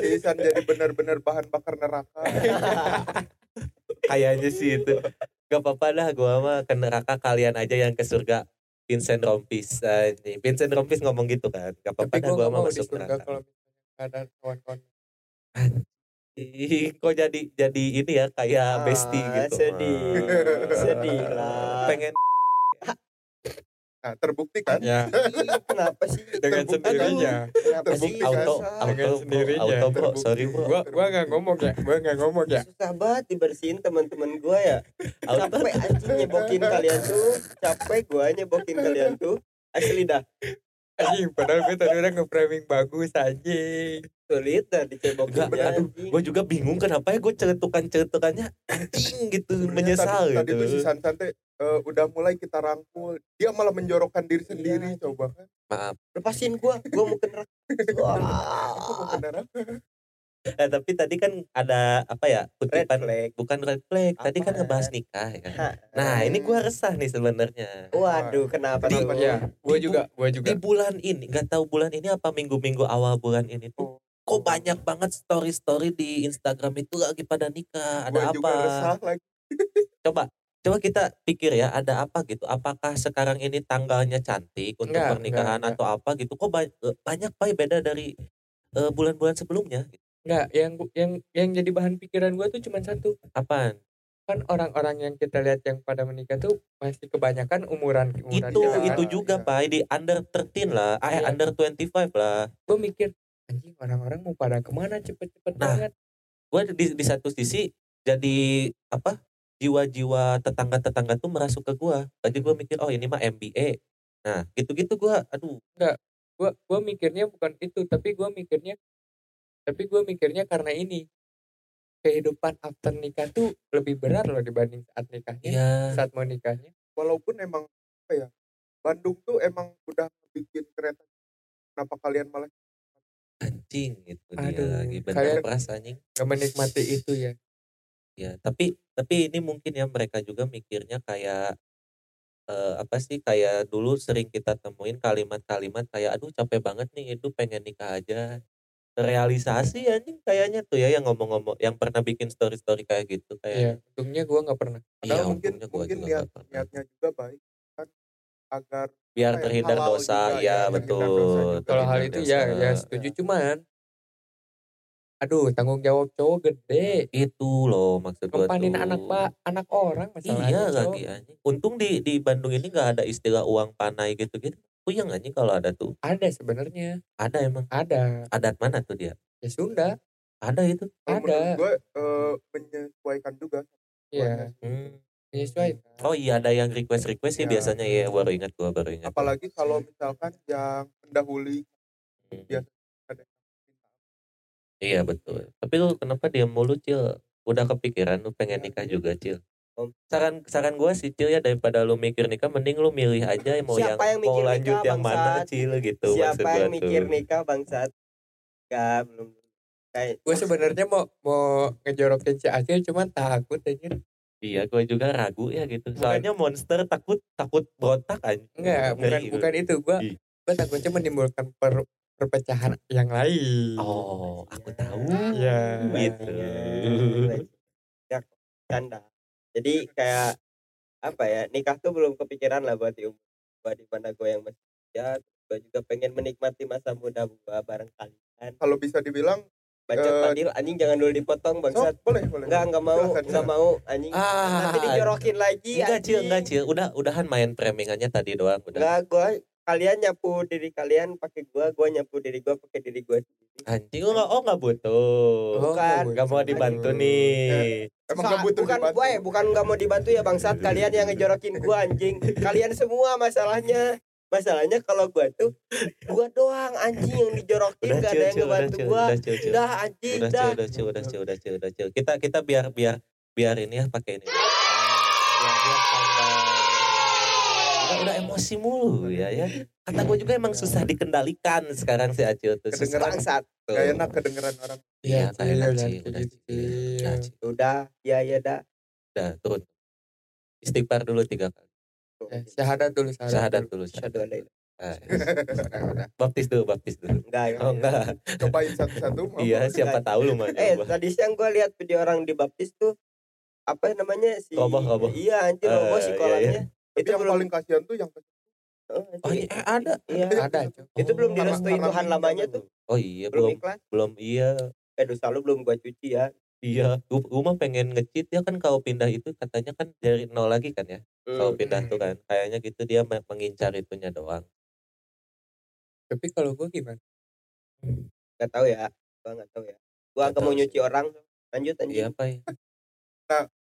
Isan jadi benar-benar bahan bakar neraka. kayaknya sih itu. Gak apa-apa dah, gue mah ke neraka kalian aja yang ke surga. Vincent Rompis nih. Vincent Rompis ngomong gitu kan. Gak apa-apa dah gue mah masuk neraka. kalau misalnya ada kawan-kawan Ih, kok jadi jadi ini ya kayak Ah, bestie gitu. sedih Ah. sedih lah Pengen Nah, terbukti kan? ya kenapa sih? Dengan Terbukti sendirinya. Kenapa Terbukti sih kan? auto auto Dengan bro, sendirinya, auto bro. Terbukti. sorry bro. Gua gua nggak ngomong ya. Gua nggak ngomong ya. Susah banget dibersihin teman-teman gue ya. Auto capek anjing. nyebokin kalian tuh. Capek gue nyebokin kalian tuh. Asli dah. Anjing padahal gue tadi udah nge-framing bagus anjing. Sulit dah dicebokin Enggak, aduh, gue juga bingung kenapa ya gue cetukan cetukannya anjing gitu menyesal tadi, tadi gitu. tuh si Eh, udah mulai kita rangkul. Dia malah menjorokkan diri sendiri Iya. coba kan. maaf lepasin gue gue mau ke neraka eh, tapi tadi kan ada apa ya red kutipan flag bukan red flag tadi kan ngebahas nikah ya? Ha. nah ini gue resah nih sebenarnya waduh kenapa Di- tuh ya gue Di- juga gue juga di bulan ini nggak tahu bulan ini apa minggu-minggu awal bulan ini tuh kok banyak banget story-story di Instagram itu lagi pada nikah ada Gua apa juga resah lagi. coba coba kita pikir ya ada apa gitu apakah sekarang ini tanggalnya cantik untuk Enggak, pernikahan enggak, atau apa gitu kok ba- eh, banyak pak beda dari eh, bulan-bulan sebelumnya nggak yang yang yang jadi bahan pikiran gue tuh cuma satu apaan kan orang-orang yang kita lihat yang pada menikah tuh masih kebanyakan umuran umuran itu kita kan. itu kan? juga Iya. pak di under 13 lah eh Iya. under 25 lah gue mikir anjing orang-orang mau pada ke mana cepet-cepet Nah, banget gue di, di satu sisi jadi apa jiwa-jiwa tetangga-tetangga tuh merasuk ke gue jadi gue mikir oh ini mah MBA nah gitu-gitu gue aduh. Gue gue mikirnya bukan itu tapi gue mikirnya tapi gue mikirnya karena ini. Kehidupan after nikah tuh lebih berat loh dibanding saat nikahnya Iya. saat mau nikahnya. Walaupun emang apa ya Bandung tuh emang udah bikin kereta kenapa kalian malah Anjing itu dia Aduh, lagi bener kayak- perasa anjing. gak menikmati itu ya Ya, tapi tapi ini mungkin ya mereka juga mikirnya kayak eh, apa sih kayak dulu sering kita temuin kalimat-kalimat kayak aduh capek banget nih itu pengen nikah aja terrealisasi anjing kayaknya tuh ya yang ngomong-ngomong yang pernah bikin story-story kayak gitu Iya, kayak untungnya gue nggak pernah iya Padahal mungkin untungnya gua mungkin juga niat pernah. niatnya juga baik kan agar biar kayak terhindar dosa juga ya ya, dosa betul juga. kalau hal itu ya dosa. ya setuju cuman aduh tanggung jawab cowok gede. Itu loh maksud gua ngempanin tuh. anak pak anak orang masalahnya iya lagi anjing. Untung di di Bandung ini nggak ada istilah uang panai gitu-gitu. Puyeng anjing kalau ada tuh. Ada sebenarnya. Ada emang. Ada. Adat mana tuh dia? Ya Sunda. Ada itu. Ada. gue eh, menyesuaikan juga. Ya Hmm. menyesuaikan. Oh iya ada yang request request sih Ya. biasanya. Ya baru ingat gua baru ingat. apalagi kalau misalkan yang pendahului Hmm. biasa Iya betul. Tapi lu kenapa dia mulu cil? Udah kepikiran lu pengen nikah juga cil? Om. Saran saran gua sih cil ya daripada lu mikir nikah mending lu milih aja mau Siapa yang yang, mau lanjut nikah, yang mana bangsat? cil gitu Siapa yang mikir tuh. nikah bangsat? Gak belum. Kayak gue sebenarnya mau mau ngejorokin si Acil cuman takut aja Iya gua juga ragu ya gitu. Soalnya monster takut takut berontak aja. enggak bukan Ngeri, bukan itu gue gue takutnya menimbulkan per- perpecahan yang lain Oh aku tahu. Iya. Gitu. Ya, canda. Jadi kayak apa ya nikah tuh belum kepikiran lah buat di umur gua di mana gue yang masih ya gue juga pengen menikmati masa muda gue bareng kalian kalau bisa dibilang bacot Eh, Fadil anjing jangan dulu dipotong bangsat boleh boleh enggak enggak mau enggak mau anjing Ah, nanti dijorokin lagi Enggak cil, anjing. enggak cil. Udah udahan main premingannya tadi doang udah. enggak gue kalian nyapu diri kalian pakai gue gue nyapu diri gue pakai diri sendiri Anjing oh enggak oh enggak butuh. Oh, bukan. Enggak mau dibantu nih. emang Sa- gak butuh bukan dibantu. gue bukan nggak mau dibantu ya bangsat kalian yang ngejorokin gue anjing kalian semua masalahnya masalahnya kalau gue tuh gue doang anjing yang dijorokin Udah gak ada yang ngebantu gue udah cil, cil. udah anjing Udah cil, udah cil, udah cil, udah cil, udah cil. Kita kita biar biar biar ini ya pakai ini. Biar biar tambah. Udah, udah emosi mulu ya ya. Kata gue juga emang susah dikendalikan sekarang si Acil tuh. Susah Kedengeran. tuh. Gak enak kedengeran orang Iya, Cil, gak enak Cil, kayak udah. Udah, udah ya ya dah Udah, turun. Istighfar dulu tiga kali. Eh, syahadat dulu syahadat, Syahadat dulu. dulu. Ilaha Ah, baptis dulu, baptis dulu. enggak ya. Oh enggak. cobain satu-satu mau Iya, siapa tahu lu mah. eh tadi siang gue lihat video orang dibaptis tuh apa namanya si Roboh, roboh. iya anjir Eh, roboh si iya, kolamnya tapi itu yang belum paling kasihan tuh yang oh, Oh, iya, ada. iya ada Cil. itu belum Oh, direstui Tuhan lamanya tuh Oh iya, belum belum ikhlas belum iya. eh dosa lu belum gua cuci ya Iya, gua, gua mah pengen ngecit ya kan kalau pindah itu katanya kan dari nol lagi kan ya. Kalau Hmm. pindah tuh kan kayaknya gitu dia me- mengincar itunya doang. tapi kalau gue gimana nggak tahu ya gua nggak tahu ya gua Nggak agak mau nyuci orang lanjut Iya anjing apa ya?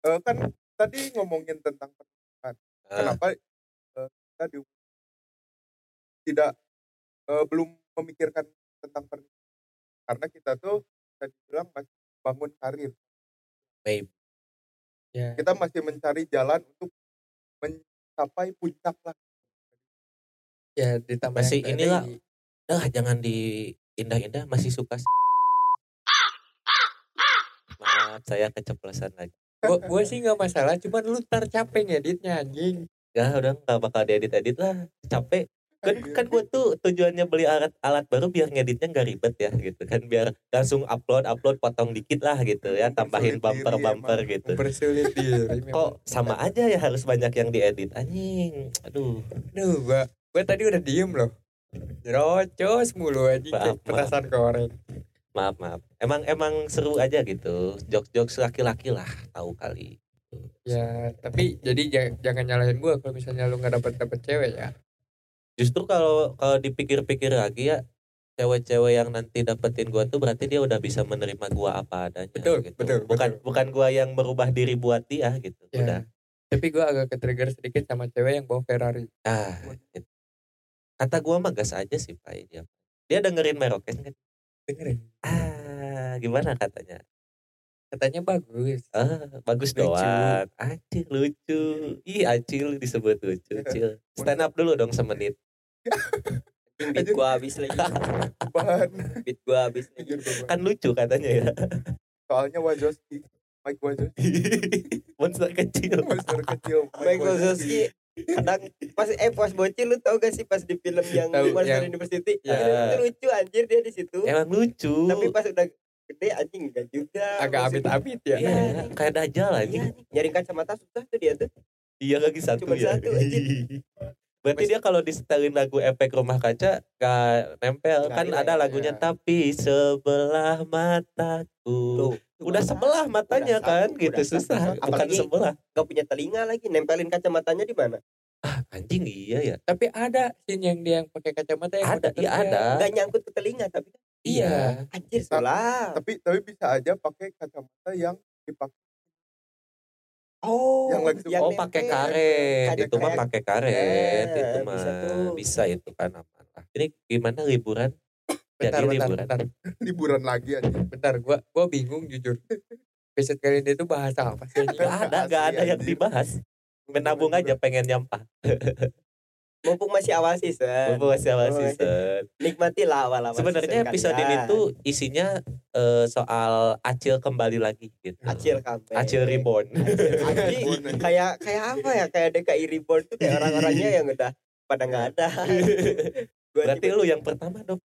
Eh, kan tadi ngomongin tentang Ah, kenapa eh, kita di tidak eh, belum memikirkan tentang pernikahan karena kita tuh bisa dibilang masih bangun karir maybe. ya kita masih mencari jalan untuk mencapai puncak lah ya ditambah Masih inilah. tadi, Dah jangan diindah-indah masih suka. s- Maaf, saya keceplosan lagi. Gua, gua sih nggak masalah cuman lu ntar capek ngeditnya anjing Ya udah nggak bakal diedit-edit lah, capek. Kan kan gue tuh tujuannya beli alat alat baru biar ngeditnya nggak ribet ya gitu kan biar langsung upload upload potong dikit lah gitu ya tambahin bumper bumper emang. gitu. diri Kok sama aja ya harus banyak yang diedit anjing. Aduh. Aduh, gua gua tadi udah diem loh. Rocos mulu aja petasan korek. Maaf maaf. Emang emang seru aja gitu. Jokes-jokes laki-laki lah tahu kali. Ya, tapi jadi jangan, jangan nyalahin gua kalau misalnya lu nggak dapet dapet cewek ya. Justru kalau kalau dipikir-pikir lagi ya cewek-cewek yang nanti dapetin gua tuh berarti dia udah bisa menerima gua apa adanya Betul, gitu. betul, bukan betul. bukan gua yang merubah diri buat dia gitu. Ya. Udah. Tapi gua agak ke-trigger sedikit sama cewek yang bawa Ferrari. Ah, gitu. Kata gua mah gas aja sih Pak dia. Dia dengerin Meroken kan? Dengerin. Ah, gimana katanya? Katanya bagus. Ah, bagus Lucu. doang. Acil lucu. Ih, Acil disebut lucu. Cil. Stand up dulu dong semenit. Beat gua habis lagi. Beat gua habis lagi. Kan lucu katanya ya. soalnya Wazowski Mike Wazowski Monster kecil. monster kecil Mike Wazowski kadang pas eh pas bocil lu tau gak sih pas di film yang Tahu, Monster yang- University Ya. itu lucu anjir dia di situ Emang lucu. tapi pas udah gede anjing enggak juga Agak amit-amit ya. Iya, kayak dajal aja. nih, nyari kacamata susah tuh dia tuh Iya lagi satu Cuma ya. satu aja. Berarti dia kalau disetelin lagu efek rumah kaca gak nempel. Nggak kan ada lagunya ya. tapi sebelah mataku. Tuh, Udah sebelah matanya Udah kan satu, gitu udah satu. susah. Bukan Apalagi- sebelah. gak punya telinga lagi nempelin kacamatanya di mana Anjing iya ya. Tapi ada scene yang dia yang pakai kacamata yang Ada, iya ada. nggak nyangkut ke telinga tapi kan Iya. anjir salah tapi tapi bisa aja pakai kacamata yang dipakai oh Yang lagi suka- Oh pakai karet, itu mah pakai karet, Ya, itu bisa mah tuh. bisa itu kan aman lah. Ini gimana liburan? Bentar, Jadi bentar, liburan. bentar, liburan lagi aja bentar. Gua, gua bingung jujur. Episode kali ini tuh bahasa apa sih? Gak ada, gak ada yang dibahas. Menabung aja pengen nyampah. mumpung masih awal season Mumpung masih awal season. nikmatilah awal-awal Sebenarnya season episode ini kalian. tuh isinya eh, soal Acil kembali lagi gitu. Acil comeback Acil reborn. Kayak kayak apa ya kayak DKI reborn tuh kayak orang-orangnya yang udah pada nggak ada Gua Berarti tiba- lu yang pertama dong.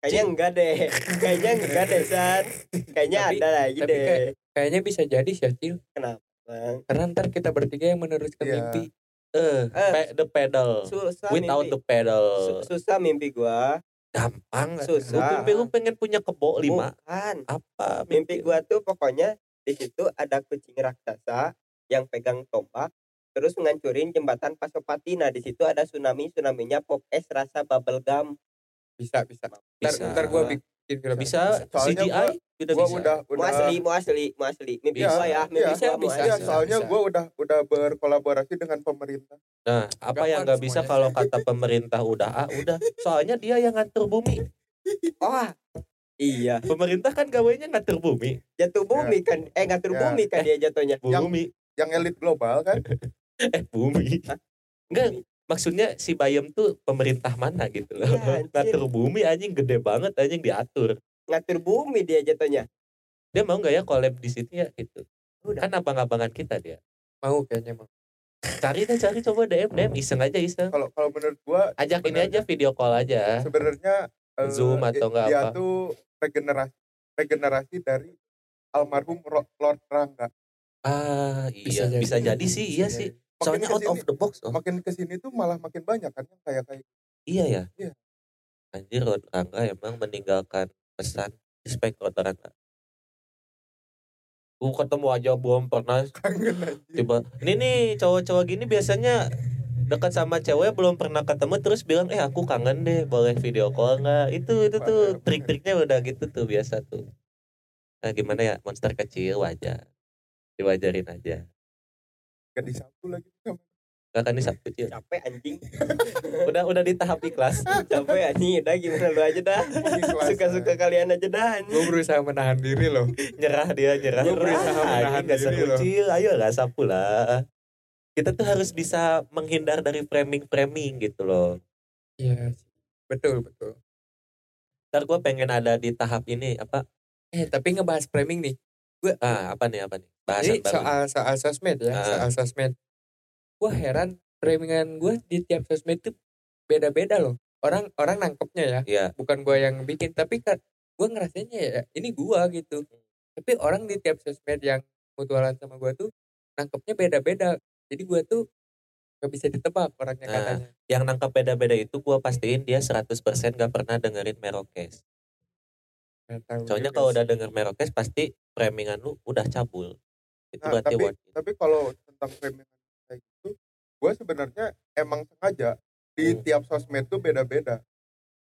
kayaknya enggak deh kayaknya enggak deh San kayaknya Tapi- ada lagi tapi deh kayak- Kayaknya bisa jadi sih, Acil. Bang. Karena ntar kita bertiga yang meneruskan Iya. mimpi. Eh, Eh, pe- the pedal. susah Without mimpi. the pedal. Su- susah mimpi gua Gampang. Susah. Lu, mimpi lu pengen punya kebo lima. Bukan. Apa mimpi gua tuh pokoknya di situ ada kucing raksasa yang pegang tombak terus ngancurin jembatan Pasopati nah di situ ada tsunami tsunaminya pop es rasa bubble gum Bisa, bisa. Ntar, Bisa. ntar gua bikin film. Bisa Soalnya CGI udah gua bisa. udah mau udah asli mau asli mau asli mimpi Iya, gua ya mimpi iya, gua mau bisa, Iya, soalnya bisa. gue udah udah berkolaborasi dengan pemerintah. Nah, apa yang nggak bisa kalau kata pemerintah udah ah udah. Soalnya dia yang ngatur bumi. oh iya Pemerintah kan gawainya ngatur bumi. jatuh bumi kan eh ngatur Ya. bumi kan dia jatuhnya Yang- Bumi. Yang elit global kan? Eh, bumi. Enggak, maksudnya si Bayem tuh pemerintah mana gitu loh. Iya, anjir. ngatur bumi anjing gede banget anjing diatur. ngatur bumi dia jatuhnya Dia mau nggak ya collab di situ ya gitu. Udah. Kan abang-abangan kita dia. Mau kayaknya mau. Cari deh cari coba DM DM iseng aja iseng. Kalau kalau menurut gua Ajak ini aja video call aja. sebenarnya eh, Zoom atau enggak dia apa. tuh regenerasi regenerasi dari almarhum Lord Rangga. Ah Bisa iya jadi. bisa jadi sih iya Bisa sih. jadi. Soalnya Makin out of kesini- the box oh. Makin ke sini tuh malah makin banyak kan yang kayak kayak Iya ya. Iya. Anjir Rod Rangga emang meninggalkan pesan respect Rod Rangga. Gue ketemu aja belum pernah kangen aja. coba. Ini nih cowok-cowok gini biasanya dekat sama cewek belum pernah ketemu terus bilang eh aku kangen deh boleh video call nggak itu itu tuh Waduh. trik-triknya udah gitu tuh biasa tuh. Nah gimana ya monster kecil wajar diwajarin aja. Gak disapu lagi Gak kan di Sabtu Cil. capek anjing Udah udah di tahap ikhlas. capek anjing udah gimana lu aja dah suka-suka kalian aja dah anjing. Gue berusaha menahan diri loh. nyerah dia nyerah Gua berusaha Ah, menahan nggak diri loh. Ayo lah sapu lah kita tuh harus bisa menghindar dari framing framing gitu loh Iya, sih. betul betul. ntar gue pengen ada di tahap ini apa Eh tapi ngebahas framing nih. Gue ah apa nih apa nih bahasan Jadi baru soal soal sosmed ya, Ah. soal sosmed. Gue heran framingan gue di tiap sosmed itu beda-beda loh. Orang orang nangkepnya ya, Iya. bukan gue yang bikin, tapi kan gue ngerasanya ya ini gue gitu. Tapi orang di tiap sosmed yang mutualan sama gue tuh nangkepnya beda-beda. Jadi gue tuh gak bisa ditebak orangnya Nah, katanya. yang nangkap beda-beda itu gue pastiin dia 100% gak pernah dengerin Merokes soalnya kalau udah denger Merokes pasti framingan lu udah cabul itu Nah, berarti tapi tapi kalau tentang framing kayak gitu, gue sebenarnya emang sengaja di Hmm. tiap sosmed tuh beda-beda,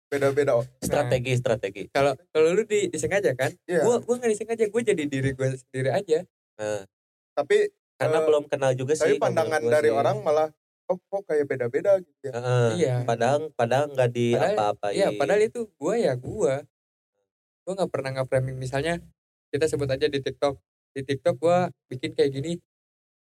beda-beda. oh. strategi strategi kalau kalau lu di, disengaja kan, Iya. gue gue nggak disengaja, gue jadi diri gue sendiri aja. Nah, Tapi karena Eh, belum kenal juga sih tapi pandangan gua dari sih. orang malah, oh kok kayak beda-beda gitu ya. Heeh, Iya. padahal padahal nggak di apa-apain Iya, padahal itu gue ya gue. Gue nggak pernah nge-framing misalnya kita sebut aja di TikTok di TikTok gue bikin kayak gini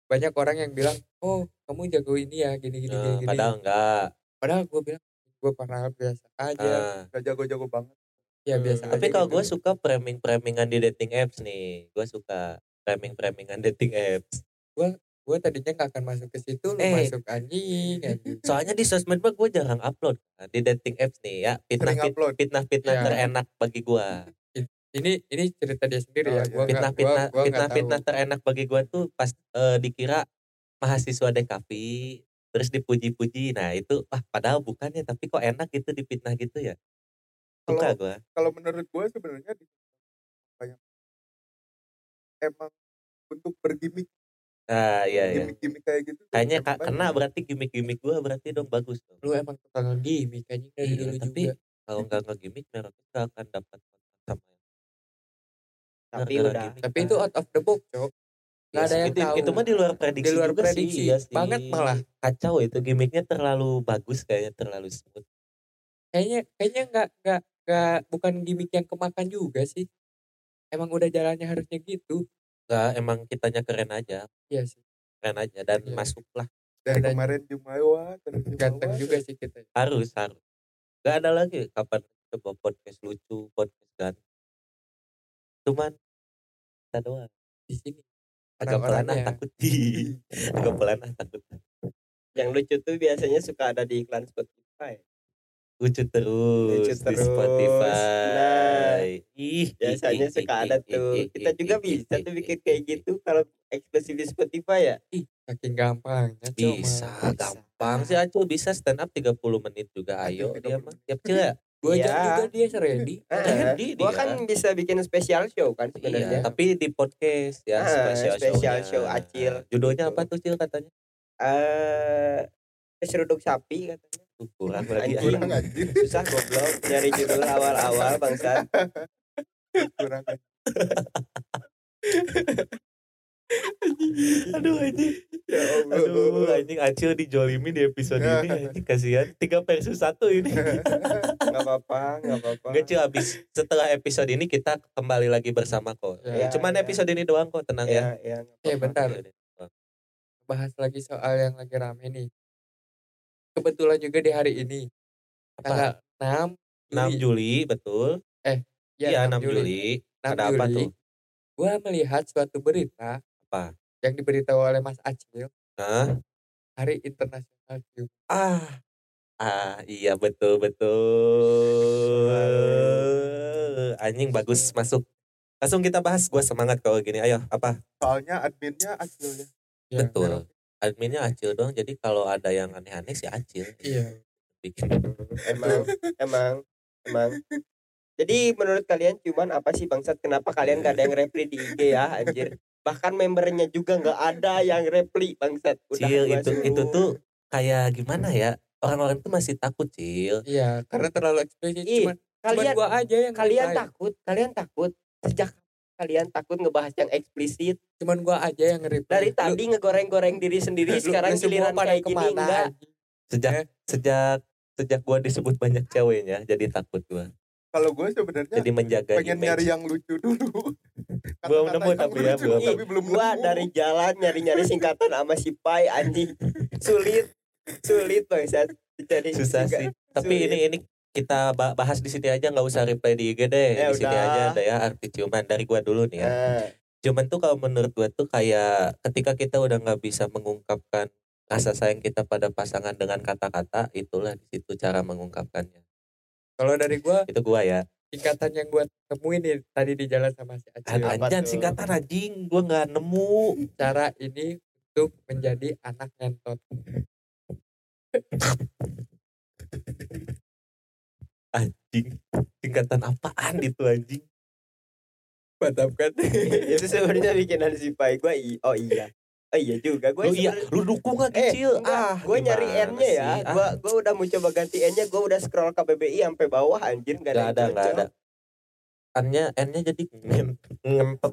banyak orang yang bilang oh kamu jago ini ya gini gini gini, Nah, gini. padahal enggak. padahal gue bilang gue pernah biasa aja Ah. Gak jago-jago banget. ya Hmm, biasa Tapi kalau gitu. gue suka framing-framingan di dating apps nih. Gue suka framing-framingan dating apps. gue tadinya nggak akan masuk ke situ lu Eh. masuk anjing anjing Soalnya di sosmed mah gue jarang upload. Nah, di dating apps nih ya. Fitnah, fit- upload. fitnah-fitnah Iya. terenak bagi gue. ini ini cerita dia sendiri Oh, ya iya. gue Fitnah, nggak fitnah, gua- gua fitnah, fitnah terenak bagi gue tuh pas eh, dikira mahasiswa DKV terus dipuji-puji. Nah itu wah padahal bukan ya tapi kok enak gitu dipitnah gitu ya. Suka Kalau- gue. Kalau menurut gue sebenarnya banyak emang untuk bergimmick Nah iya iya. gimmick-gimmick kayak gitu. Kayaknya emang ka- kena berarti gimmick-gimmick gue berarti dong bagus dong. lu emang tukang gimmick anjing dari Iya, dulu tapi juga kalau nggak nge-gimmick mereka nggak akan dapat sama yang Tapi udah. gimmick. tapi itu out of the box cok Nggak Yes, ada yang itu, tahu. itu mah di luar prediksi Di luar juga prediksi, sih, iya sih. banget malah. kacau itu gimmicknya terlalu bagus kayaknya terlalu smooth kayaknya kayaknya nggak nggak nggak bukan gimmick yang kemakan juga sih emang udah jalannya harusnya gitu nggak emang kitanya keren aja. Iya sih. Keren aja dan Iya. masuk lah Dari Dan- kemarin Jumawa ganteng juga sih kita. Harus harus. Nggak ada lagi kapan coba podcast lucu podcast ganteng. Cuman kita doang. Di sini. Agak pelan ah takut. Agak pelan ah takut. Yang lucu tuh biasanya suka ada di iklan Spotify. Lucu terus Lucu di terus. Spotify Nah, ih Biasanya ih, suka ih, ada ih, tuh. ih, Kita ih, juga ih, bisa ih, tuh ih, bikin ih, kayak ih. gitu kalau eksklusif di Spotify ya. saking gampangnya cok Bisa, mah. gampang sih Acul bisa stand up 30 menit juga ayo dia 30 mah. Tiap cil ya. dua jam Iya. juga dia ready Ah, Ready gua dia. kan bisa bikin spesial show kan Iya, sebenarnya. tapi di podcast ya spesial, spesial show-nya. show Acil. Judulnya Gitu. apa tuh Cil katanya? Eh keseruduk sapi katanya. Kurang lagi. Anjing. kurang anjir Susah goblok nyari judul awal-awal bangsat. kurang. Aduh anjing. Ya Allah. Aduh anjing Acil dijolimi di episode ini anjing kasihan. Tiga versus satu ini. Enggak apa-apa, enggak apa-apa. Enggak Cil habis setelah episode ini kita kembali lagi bersama kok. Ya, Cuman ya. episode ini doang kok tenang ya. Ya, ya. nggak eh apa-apa. bentar bahas lagi soal yang lagi rame nih kebetulan juga di hari ini Apa? tanggal 6 6 Juli, Juli betul. ya, Iya 6 Juli. 6 Ada apa Juli, tuh? gua melihat suatu berita Apa? yang diberitahu oleh Mas Acil Hah? Hari Internasional Cium. Ah, ah iya betul betul. Anjing bagus masuk. Langsung kita bahas. Gua semangat kalau gini. Ayo apa? soalnya adminnya acilnya Ya, betul. Adminnya Acil doang. Jadi kalau ada yang aneh-aneh sih Acil. Iya. Bikin. emang emang emang jadi menurut kalian cuman apa sih bangsat kenapa kalian gak ada yang reply di IG ya anjir bahkan membernya juga nggak ada yang reply bangsat Cil gua itu suruh. itu tuh kayak gimana ya? Orang-orang tuh masih takut Cil. Iya, karena terlalu eksplisit Ih, cuman cuman kalian gua aja yang kalian reply. takut kalian takut sejak kalian takut ngebahas yang eksplisit cuman gua aja yang reply. dari Lu- tadi ngegoreng-goreng diri sendiri lu- sekarang giliran pada kayak gini ke mana, enggak? Sejak Eh. sejak sejak gua disebut banyak ceweknya jadi takut gua. kalau gue sebenarnya Jadi menjaga pengen image. nyari yang lucu dulu Belum nemu tapi ya, belum. tapi belum gua nemu. dari jalan nyari-nyari singkatan sama si Pai anjing sulit sulit bangsat jadi susah sih tapi sulit. ini ini kita ba- bahas di sini aja nggak usah reply di IG deh Ya di sini udah. aja ada ya arti ciuman dari gua dulu nih ya Nah, ciuman tuh kalau menurut gua tuh kayak ketika kita udah nggak bisa mengungkapkan rasa sayang kita pada pasangan dengan kata-kata itulah di situ cara mengungkapkannya Kalau dari gua itu gua ya singkatan yang gua temuin nih tadi di jalan sama si Acil. Anjan singkatan anjing gua nggak nemu Cara ini untuk menjadi anak ngentot. anjing singkatan apaan itu anjing Mantap kan? itu sebenarnya bikinan si Pai gua i- oh iya oh iya juga gua lu iya lu dukung gak Eh, kecil ah gue nyari gimana N-nya ya. Ah, Gua gua udah mau coba ganti N-nya, gua udah scroll KBBI sampai bawah anjir Gak ada, yang gak ada. cocok. N-nya, N-nya jadi ngem- ngempet.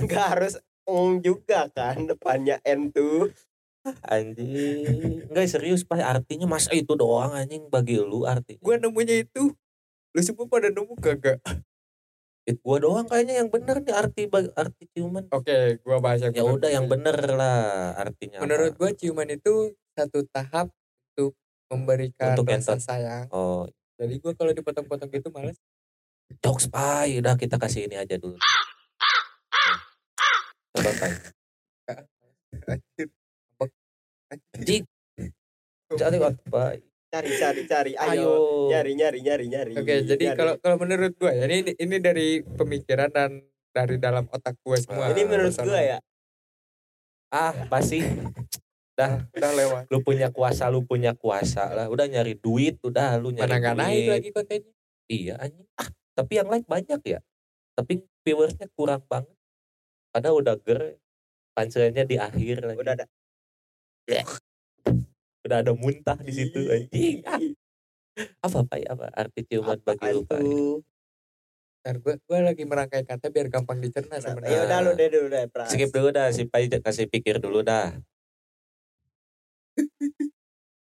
Nggak harus ong juga kan depannya N tuh. Anjing. Enggak serius, pas artinya masa itu doang anjing bagi lu artinya. gua nemunya itu. Lu semua pada nemu kagak? It gua doang kayaknya yang bener nih arti arti ciuman. Oke, gua bahas yang Ya udah yang bener lah artinya. Menurut apa. gua ciuman itu satu tahap untuk memberikan Untuk rasa entot. sayang. Oh, Jadi gua kalau dipotong-potong gitu males. jokes pai. Udah kita kasih ini aja dulu. Coba pai. Anjir. Waktu pai. Cari cari cari. Ayo. Ayo. Nyari nyari nyari nyari. Oke, jadi nyari. kalau kalau menurut gua ya ini ini dari pemikiran dan dari dalam otak gua semua. ini menurut gua ya. Ah, pasti. Dah, Udah lewat. lu punya kuasa, lu punya kuasa lah. Udah nyari duit, udah lu nyari Mana naik duit. lagi kontennya. Iya anjing. Ah, tapi yang like banyak ya. Tapi viewersnya kurang banget. Padahal udah ger. Punchline-nya di akhir lagi. Udah ada. Udah ada muntah di situ anjing. Apa pai apa arti ciuman bagi lu pai? tuh? Ntar gua gua lagi merangkai kata biar gampang dicerna Ya sebenarnya. udah lu deh dulu deh. Pras. Skip dulu dah si pai kasih pikir dulu dah.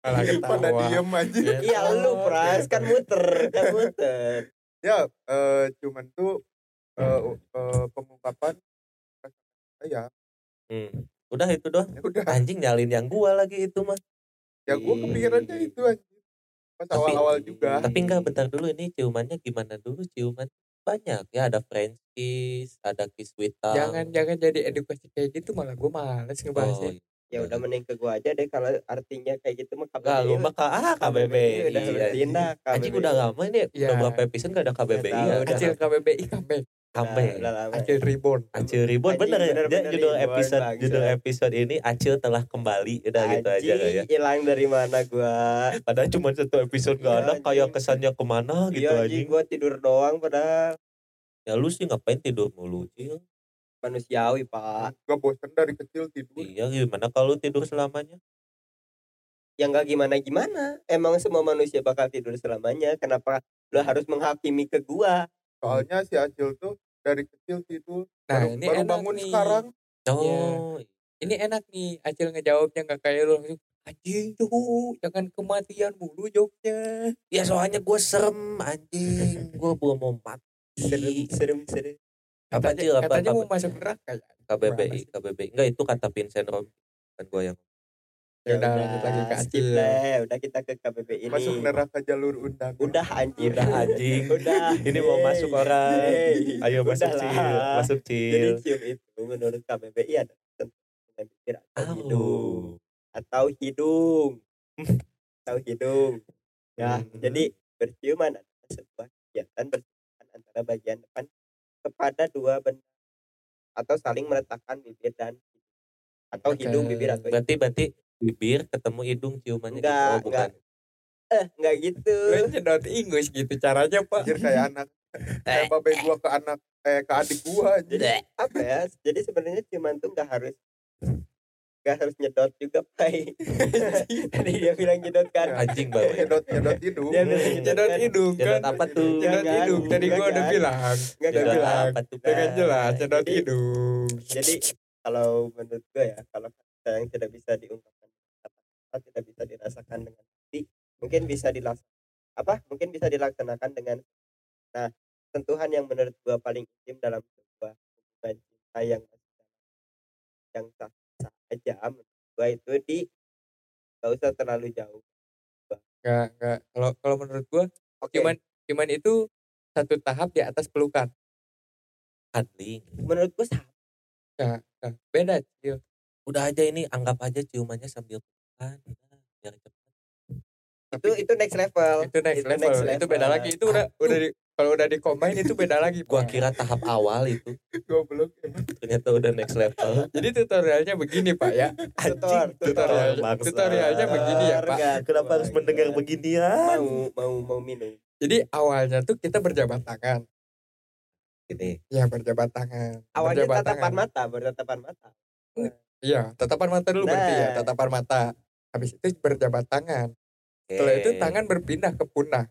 Malah Pada ketawa. diem aja. Iya lu Pras kan muter kan muter. Ya, eh, cuman tuh eh, eh, pengungkapan saya. Hmm. Udah itu doang. Ya udah. Anjing nyalin yang gua lagi itu mah. Ya gua kepikirannya itu anjir. Pas awal-awal juga. Tapi enggak bentar dulu ini ciumannya gimana dulu ciuman banyak ya ada French kiss, ada kiss with tongue. Jangan jangan jadi edukasi kayak gitu malah gua males Oh, ngebahasnya. Ya udah mending ke gua aja deh kalau artinya kayak gitu mah Enggak lu mah ah KBBI. Udah rutin dah. Anjing udah lama ini Iya. udah berapa episode gak ada KBBI ya. udah. Acil KBBI comeback. Comeback. Udah lama. Acil reborn. Acil Ribon Anjing, bener ya. bener, Dia bener, judul Ribon, episode bangsat. judul episode ini Acil telah kembali udah gitu aja ya. hilang dari mana gua? Padahal cuma satu episode gak Iya, ada kayak kesannya ke mana gitu Iya, anjing. gua tidur doang padahal Ya lu sih ngapain tidur mulu Cil? manusiawi pak. Gua bosen dari kecil tidur. Iya gimana kalau lu tidur selamanya? Ya nggak gimana gimana. Emang semua manusia bakal tidur selamanya. Kenapa lo harus menghakimi ke gua? Soalnya si Acil tuh dari kecil tidur. Nah, baru, ini baru enak bangun nih. sekarang. Oh, Ini enak nih Acil ngejawabnya nggak kayak lu langsung anjing tuh jangan kematian mulu joknya. ya soalnya gue serem anjing. Gue belum mau mati. Serem serem serem. Apa Katanya, Cil? Apa, katanya apa? mau masuk neraka ya. KBBI, KBBI. Enggak itu kata Vincent Rom. Kan gue yang Ya udah lanjut lagi ke Acil. deh. Udah kita ke KBBI ini. Masuk neraka jalur undang. Udah anjir. Udah anjing. Udah. Ini mau masuk orang. Ayo masuk. Cil, masuk Jadi Cil. cium itu menurut KBBI dengan bibir atau hidung. Atau hidung. atau hidung. Ya, Hmm. jadi berciuman adalah sebuah kegiatan bersentuhan antara bagian depan kepada dua benda atau saling meletakkan bibir dan hidung. atau Oke. hidung bibir atau Berarti berarti bibir ketemu hidung ciumannya Enggak, gitu. Oh, bukan. eh enggak gitu. Lu nyedot Inggris gitu caranya pak. Anjir kayak anak. Kayak babe gua ke anak eh ke adik gua anjir. Jadi apa ya? Jadi sebenarnya ciuman tuh enggak harus enggak harus nyedot juga, Pai. Tadi dia bilang nyedot kan. Anjing baru ya. Nyedot nyedot hidung. Dia bilang. Nyedot hidung kan. Nyedot apa tuh? Nyedot Jangan, hidung. Tadi gua udah bilang. Enggak Udah Nyedot bilang. apa tuh? Dengan jelas nyedot hidung. Jadi kalau menurut gue ya, kalau kata yang tidak bisa diungkapkan kata-kata, tidak bisa dirasakan dengan hati, mungkin bisa dilaksanakan apa? Mungkin bisa dilaksanakan dengan nah sentuhan yang menurut gue paling intim dalam sebuah hubungan cinta yang masih dalam yang sah sah aja menurut gue itu di gak usah terlalu jauh. Enggak, enggak. Kalau kalau menurut gua Oke, cuman cuman itu satu tahap di atas pelukan. Cuddling. menurut gue sama. Enggak, enggak. Beda, Cil. Udah aja ini anggap aja ciumannya sambil biar cepet. itu itu next level. Itu next level. Itu beda lagi. Itu udah udah di, kalau udah di combine itu beda lagi. Gua kira tahap awal itu. Goblok emang. Ternyata udah next level. Jadi tutorialnya begini, Pak ya. Tutor, tutor. Tutorialnya, begini ya, Pak. Enggak, Kenapa harus mendengar beginian? Mau mau mau minum. Jadi awalnya tuh kita berjabat tangan. Gini. Ya, berjabat tangan. Awalnya Berjabat tatapan tangan. mata, bertatapan mata. Iya, tatapan mata dulu berarti ya, Nah. tatapan mata. Habis itu berjabat tangan. Setelah itu tangan berpindah ke punah.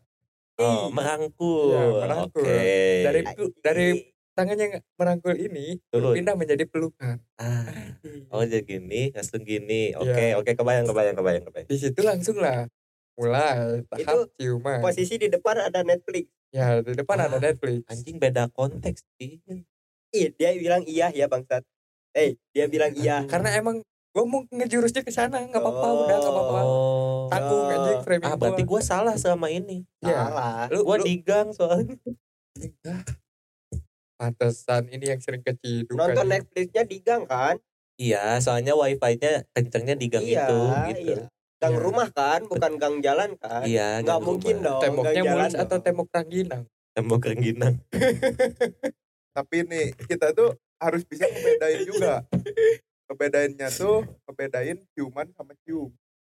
Oh, merangkul. Iya, merangkul. Oke. Dari dari tangan yang merangkul ini Turun. pindah menjadi pelukan. Ah. Oh jadi gini, langsung gini. Oke, Iya. oke kebayang, kebayang, kebayang, kebayang. Di situ langsung lah mulai tahap ciuman. Posisi di depan ada Netflix. Ya di depan ada Ah, Netflix. Anjing beda konteks sih. Ih, dia bilang iya ya bangsat. Eh, dia bilang iya. Karena emang gue mau ngejurusnya ke sana, nggak apa-apa, udah nggak apa-apa. Oh. Tanggung anjing framing Ah, gua. berarti gua salah selama ini. Ya, Salah. lu, lu digang soalnya. pantesan ini yang sering keciduk. Nonton anjing. Netflixnya di gang kan? Iya, soalnya wifi-nya kencengnya di gang iya, itu gitu. iya. Gang Iya. rumah kan, bukan gang jalan kan? Iya, Nggak gang mungkin rumah. dong. Temboknya mulus atau tembok rangginang? Tembok rengginang. Tapi nih kita tuh harus bisa ngebedain juga. Ngebedainnya tuh ngebedain ciuman sama cium.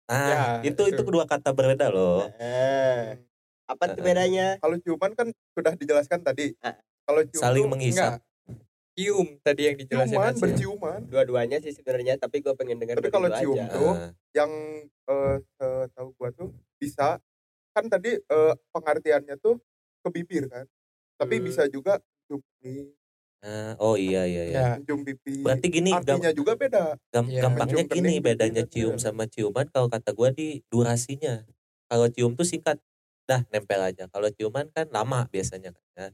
Ah, Ya, itu itu itu. kedua kata berbeda loh. Eh, apa tuh bedanya? Kalau ciuman kan sudah dijelaskan tadi. Ah. Kalau cium Saling tuh menghisa. Enggak. Cium tadi yang dijelasin ciuman Acil. berciuman. Dua-duanya sih sebenarnya, tapi gue pengen dengar Tapi kalau cium aja. tuh, Ah, yang eh tahu gua tuh bisa kan tadi eh, pengertiannya tuh ke bibir kan. Tapi Hmm. bisa juga cium ah, oh iya iya iya. Ya, cium pipi. Berarti gini gam- Artinya juga beda. gam- Iya, gampangnya mencium gini kening, bedanya pipi, cium bener. sama ciuman kalau kata gua di durasinya. Kalau cium tuh singkat, dah nempel aja. Kalau ciuman kan lama biasanya kan.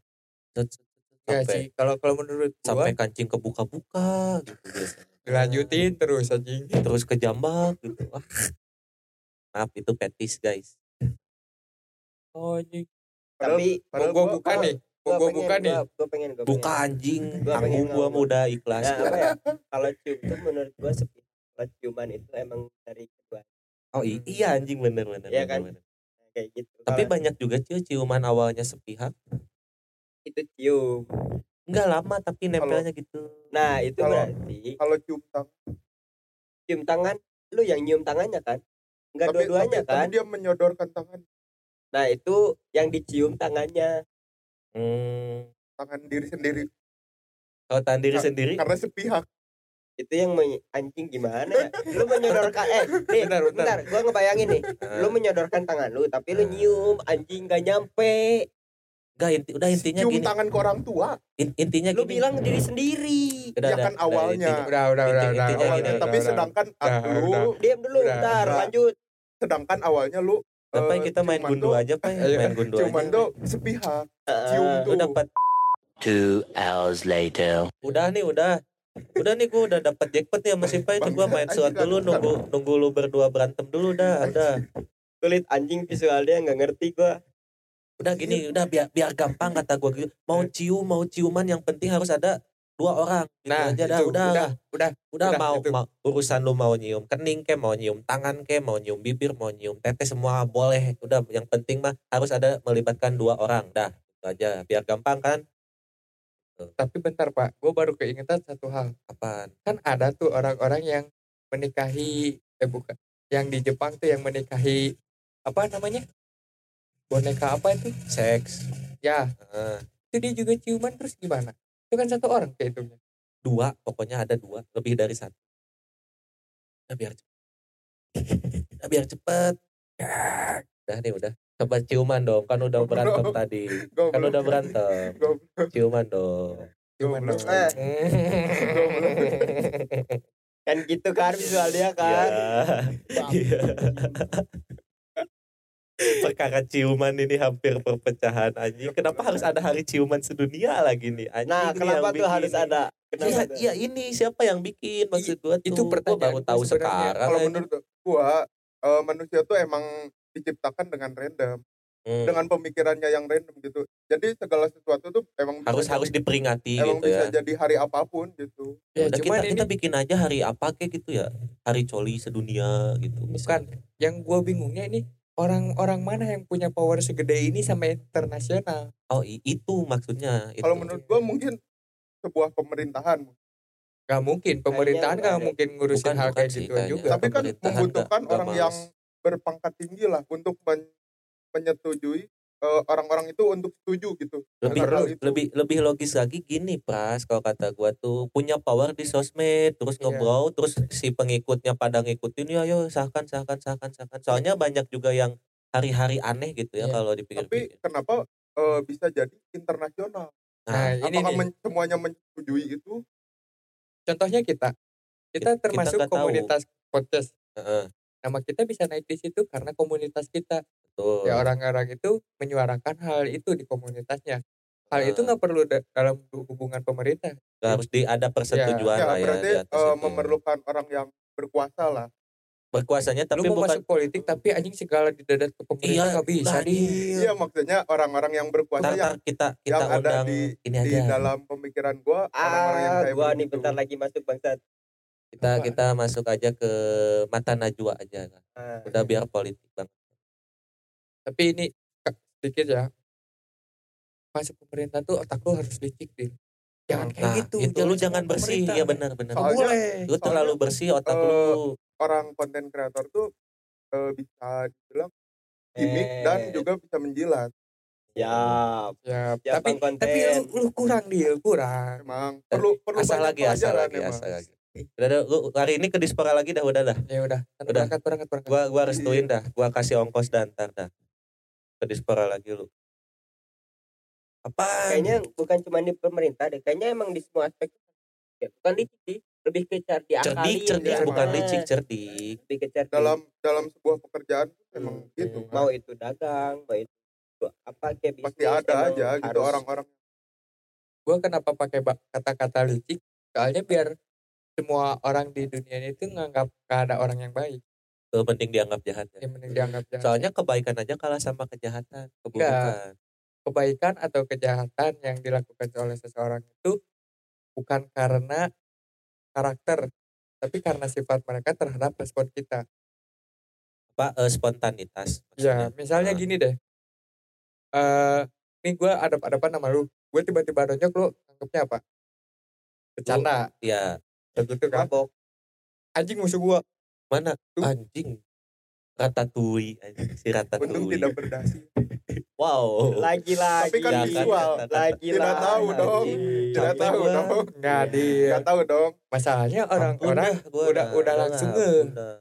ya. Enggak Sampai sih. Kalau kalau menurut gua sampai kancing kebuka-buka gitu biasanya. dilanjutin terus anjing. terus ke jambak gitu. Wah. Maaf itu petis guys. Oh anjing. Tapi Mau padahal gua gua- buka nih. Gua gua pengen, buka nih. Gua, gua pengen, gua Buka pengen. anjing, Gua pengen gua udah ikhlas. Nah, apa ya? Kalau cium tuh menurut gua sepi. Kalau ciuman itu emang dari kedua Oh i- iya anjing bener bener. Iya kan? bener. kayak gitu. Tapi Kalau banyak juga cium ciuman awalnya sepihak. itu cium. Enggak lama tapi nempelnya gitu. Nah, itu Kalau- berarti Kalau cium tangan, cium tangan, lu yang nyium tangannya kan? Enggak tapi, dua-duanya tapi, tapi kan? dia menyodorkan tangan Nah, itu yang dicium tangannya. Hmm. tangan diri sendiri Kalau tahan diri Ka- sendiri, karena sepihak. Itu yang anjing gimana ya? Lu menyodorkan eh nih, Bentar, bentar. bentar, gua ngebayangin nih. eh, Lu menyodorkan tangan lu, tapi lu nyium anjing gak nyampe. enggak inti, udah intinya cium gini. tangan ke orang tua In- intinya Lu gini. bilang diri sendiri. Udah, ya udah, kan udah, awalnya. intinya- Udah, udah, udah, udah. awalnya gini, tapi udah, sedangkan udah, lu udah. Diam dulu, Udah, bentar, udah. lanjut. sedangkan awalnya lu Apa eh, kita main gundu aja, Pak? Ayo, Main gundu aja. tuh sepihak Heeh. cium Lu tuh dapat Two hours later. udah nih, udah. Udah nih gua udah dapat jackpot nih sama si Pai itu gua main anjing, dulu nunggu nunggu lu berdua berantem dulu dah, udah. Sulit anjing visualnya nggak ngerti gua. Udah gini, udah biar biar gampang kata gua gitu. Mau cium, mau ciuman yang penting harus ada dua orang. Gitu Nah, aja dah, itu, udah, udah, udah, udah, udah, mau, itu. mau urusan lu mau nyium kening ke, mau nyium tangan ke, mau nyium bibir, mau nyium tete semua boleh. Udah yang penting mah harus ada melibatkan dua orang. Dah, itu aja biar gampang kan. Tapi bentar Pak, gue baru keingetan satu hal. Apaan? Kan ada tuh orang-orang yang menikahi, eh bukan, yang di Jepang tuh yang menikahi, apa namanya? Boneka apa itu? Seks. Ya, Heeh. itu dia juga ciuman terus gimana? Itu kan satu orang kehitungnya. dua pokoknya ada dua lebih dari satu. Udah biar cepet. Udah biar cepet. Udah nih udah. Coba ciuman dong kan udah berantem tadi. Kan udah berantem. Ciuman dong. Ciuman dong. Eh. Kan gitu kan visualnya kan. Iya. Perkara ciuman ini hampir perpecahan anjing. Kenapa harus ada hari ciuman sedunia lagi nih anjing? Nah, kenapa tuh harus ada? Kenapa? Iya, tuh? iya ini siapa yang bikin? Maksud gua tuh itu Gua pertanyaan baru gua tahu sebenarnya. sekarang kalau menurut gua eh, manusia tuh emang diciptakan dengan random. Hmm. dengan pemikirannya yang random gitu. Jadi segala sesuatu tuh emang harus bisa harus jadi- diperingati emang gitu bisa ya. jadi hari apa pun gitu. Ya, Udah cuman kita, ini kita bikin aja hari apa kayak gitu ya? Hari coli sedunia gitu bukan. Yang gue bingungnya ini orang-orang mana yang punya power segede ini sampai internasional. oh itu maksudnya itu. kalau menurut gua mungkin sebuah pemerintahan Gak mungkin, pemerintahan gak ada. mungkin ngurusin Bukan- hal bukan kayak sih gitu kayaknya. juga. tapi kan membutuhkan nggak orang yang males. berpangkat tinggi lah untuk men- menyetujui orang-orang itu untuk setuju gitu lebih itu. lebih lebih logis lagi gini pras kalau kata gua tuh punya power di sosmed terus Iya. ngobrol terus si pengikutnya pada ngikutin ya yo sahkan sahkan sahkan sahkan soalnya banyak juga yang hari-hari aneh gitu ya Iya. kalau tapi dipikir-pikir kenapa eh, bisa jadi internasional Nah, nah, ini nih, men- semuanya menyetujui itu contohnya kita. Kita Kita- kita termasuk tahu. komunitas podcast. heeh. nama kita bisa naik di situ karena komunitas kita Betul. ya orang-orang itu menyuarakan hal itu di komunitasnya hal itu Ah. nggak perlu da- dalam hubungan pemerintah harus di ada persetujuan ya lah ya berarti di itu. memerlukan orang yang berkuasa lah berkuasanya tapi lu mau bukan masuk politik tapi anjing segala didadat ke pemerintah Iya, nggak bisa di iya maksudnya orang-orang yang berkuasa Ntar, yang kita kita yang ada di- ini di aja dalam pemikiran gua orang-orang yang Ah, gua nih bentar lagi masuk bangsat. kita Apa? kita masuk aja ke mata najwa aja Ah. udah biar politik bang tapi ini Kak, sedikit ya. Masuk pemerintah tuh otak lu harus licik din jangan kayak nah gitu itu lu semua jangan bersih. Ya benar benar. Boleh. Lu terlalu bersih otak eh, lu. orang konten kreator tuh eh, bisa dibilang gimmick Eh. dan juga bisa menjilat. Siap. ya Siap tapi konten. tapi lu, lu kurang dia kurang. Emang. Perlu perlu asal lagi asal lagi emang. asal lagi. Udah, udah lu hari ini ke dispora lagi dah udah dah. Ya udah. Udah. berangkat berangkat berangkat. Gua gua restuin dah. Gua kasih ongkos dah ntar dah ke dispora lagi lu apa Kayaknya bukan cuma di pemerintah deh. Kayaknya emang di semua aspek. Ya, bukan licik sih. Lebih ke cerdik cerdik ya. bukan licik cerdik Lebih ke cerdik. dalam dalam sebuah pekerjaan emang Hmm. gitu kan. mau itu dagang, mau itu apa kayak bisnis. pasti ada emang aja gitu harus- orang-orang gue kenapa pakai kata-kata licik soalnya biar semua orang di dunia ini tuh nganggap gak ada orang yang baik Tuh, penting dianggap jahat ya. yang mending dianggap jahat. Soalnya kebaikan aja kalah sama kejahatan keburukan. Kebaikan atau kejahatan yang dilakukan oleh seseorang itu bukan karena karakter tapi karena sifat mereka terhadap respon kita. Apa eh, spontanitas ya maksudnya. misalnya Ah. gini deh. Eh nih gue ada apa nama lu. Gue tiba-tiba nonjok lu anggapnya apa? Bercanda. ya kayak gitu kan. Mabok. anjing musuh gue mana? Tuh. anjing. Ratatouille anjing si untung ratatouille. tidak berdasi. Wow. Lagi-lagi. Tapi kan visual. kata-kata. Lagi Tidak tahu dong. tidak tahu dong. Nggak di nggak tahu dong. Masalahnya orang-orang Ampun dah, gua udah- udah langsung nge.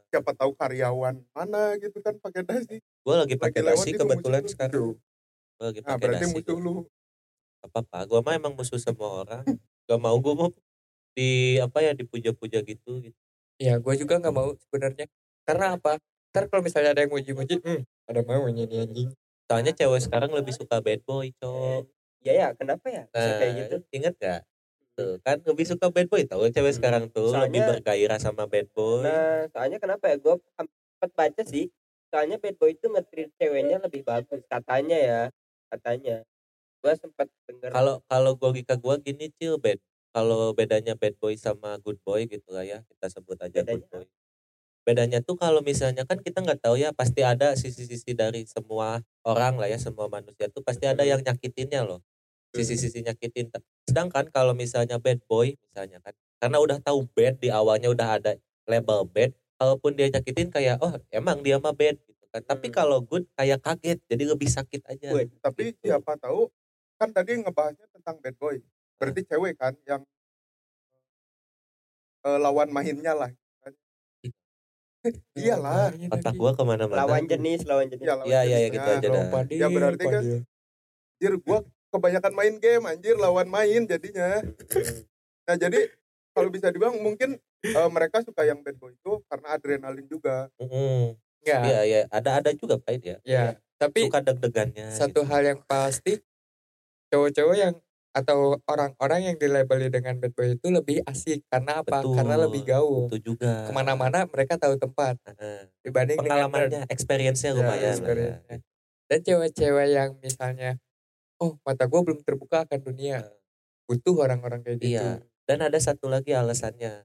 siapa tahu karyawan mana gitu kan pakai dasi. Gue lagi pakai Lagi dasi kebetulan sekarang. gue lagi nah pakai berarti dasi musuh lu. Apa apa gue mah emang musuh semua orang. Gak mau gue mau di apa ya dipuja-puja gitu gitu ya gue juga nggak mau sebenarnya karena apa ntar kalau misalnya ada yang muji-muji hmm, ada mau nih anjing soalnya cewek sekarang lebih suka bad boy cok Iya ya, kenapa ya? Bisa nah, kayak gitu. inget gak tuh kan lebih suka bad boy tau cewek sekarang tuh lebih Soalnya- bergairah sama bad boy Nah, soalnya kenapa ya? Gue sempat baca sih. Soalnya bad boy itu nge-treat ceweknya lebih bagus. Katanya ya. Katanya. Gue sempat denger. kalau kalau logika gue gini cil bad kalau bedanya bad boy sama good boy gitu lah ya kita sebut aja good Bedanya? boy. Bedanya tuh kalau misalnya kan kita nggak tahu ya pasti ada sisi-sisi dari semua orang lah ya semua manusia tuh pasti ada yang nyakitinnya loh. Sisi-sisi nyakitin sedangkan kalau misalnya bad boy misalnya kan karena udah tahu bad di awalnya udah ada label bad kalaupun dia nyakitin kayak oh emang dia mah bad gitu kan. Tapi Hmm. kalau good kayak kaget jadi lebih sakit aja Wih, tapi Gitu. siapa tahu kan tadi ngebahasnya tentang bad boy berarti cewek kan yang eh, lawan mainnya lah iyalah otak gua ke mana-mana lawan jenis, lawan jenis. iya lawan Iya, iya, iya, jenisnya. gitu aja dah. Ya, berarti kan- anjir gua kebanyakan main game anjir lawan main jadinya nah jadi kalau bisa dibilang mungkin eh, mereka suka yang bad boy itu karena adrenalin juga Mm-mm. Enggak. Iya iya ada ada juga Pak ya. Ya, tapi Suka deg-degannya. satu gitu. hal yang pasti cowok-cowok yang atau orang-orang yang dilabeli dengan bad boy itu lebih asik karena apa? Betul. Karena lebih gaul. Itu juga. Ke mana-mana mereka tahu tempat Heeh. dibanding dengan Pengalamannya, experience-nya Ya, lumayan. ya. experience-nya. Dan cewek-cewek yang misalnya, oh mata gue belum terbuka akan dunia, butuh orang-orang kayak gitu. Iya. Dan ada satu lagi alasannya.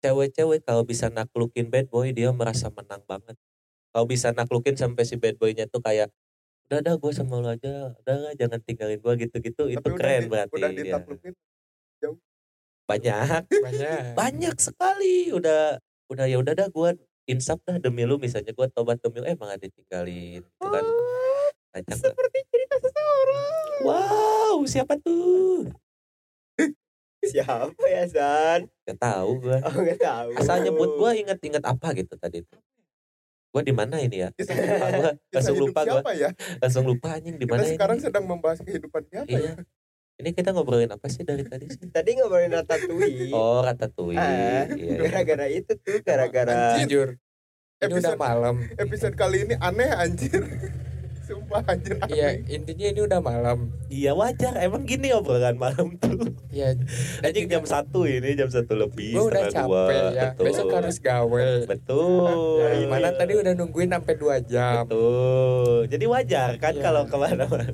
Cewek-cewek kalau bisa naklukin bad boy dia merasa menang banget. Kalau bisa naklukin sampai si bad boynya tuh kayak udah dah gue sama lu aja, udah lah, jangan tinggalin gue gitu-gitu. Itu tapi udah keren di- berarti. udah ya. Banyak, Banyak. banyak sekali. Udah, udah ya udah dah gue insaf dah demi lu misalnya gue tobat demi lu emang ada ditinggalin gitu kan banyak seperti cerita seseorang wow siapa tuh Siapa ya, San? gak tahu gue Oh, gak tahu. asal nyebut gue inget-inget apa gitu tadi gue di mana ini ya? Kisah lupa gue kisah langsung lupa gue ya? Langsung lupa anjing di kita mana sekarang ini sedang membahas kehidupan siapa iya. ya? Ini kita ngobrolin apa sih dari tadi sih? Tadi ngobrolin ratatouille. oh ratatouille. Ah, iya, iya. Gara-gara itu tuh, gara-gara Jujur, ini udah Episode- malam. episode kali ini aneh anjir sumpah anjir iya intinya ini udah malam Iya wajar, emang gini obrolan malam tuh. ya Anjing jam satu ini jam satu lebih. gue udah dua. capek ya Betul. besok harus gawe Betul. Ya, gimana tadi udah nungguin sampai dua jam Betul. Jadi wajar kan Iya. kalau ke mana-mana.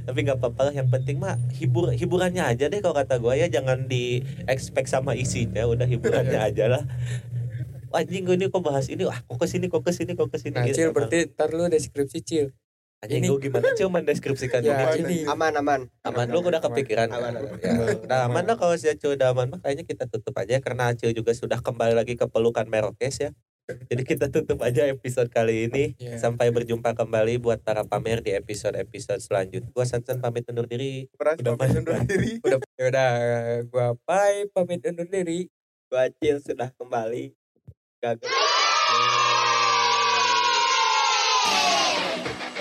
Tapi nggak apa-apa lah. Yang penting mah hibur hiburannya aja deh kalau kata gue ya jangan di expect sama isinya. Udah hiburannya Iya. aja lah. Anjing gue ini kok bahas ini, wah kok ke sini, kok ke sini, kok ke sini. nah Gitu. cil berarti ntar lu deskripsi cil Anjing ini- gue gimana cil mendeskripsikan ya ini? ini Aman aman. Aman, lu udah kepikiran Aman, kan? aman. Ya, udah aman lah kalau si Acil udah aman mah kayaknya kita tutup aja karena Acil juga sudah kembali lagi ke pelukan Merokes ya. Jadi kita tutup aja episode kali ini. Iya. Sampai berjumpa kembali buat para pamer di episode-episode selanjutnya. Gua Sansan pamit undur diri. beras Udah pamit undur diri udah ya udah gua bye pamit undur diri Bacil sudah kembali. Gagal.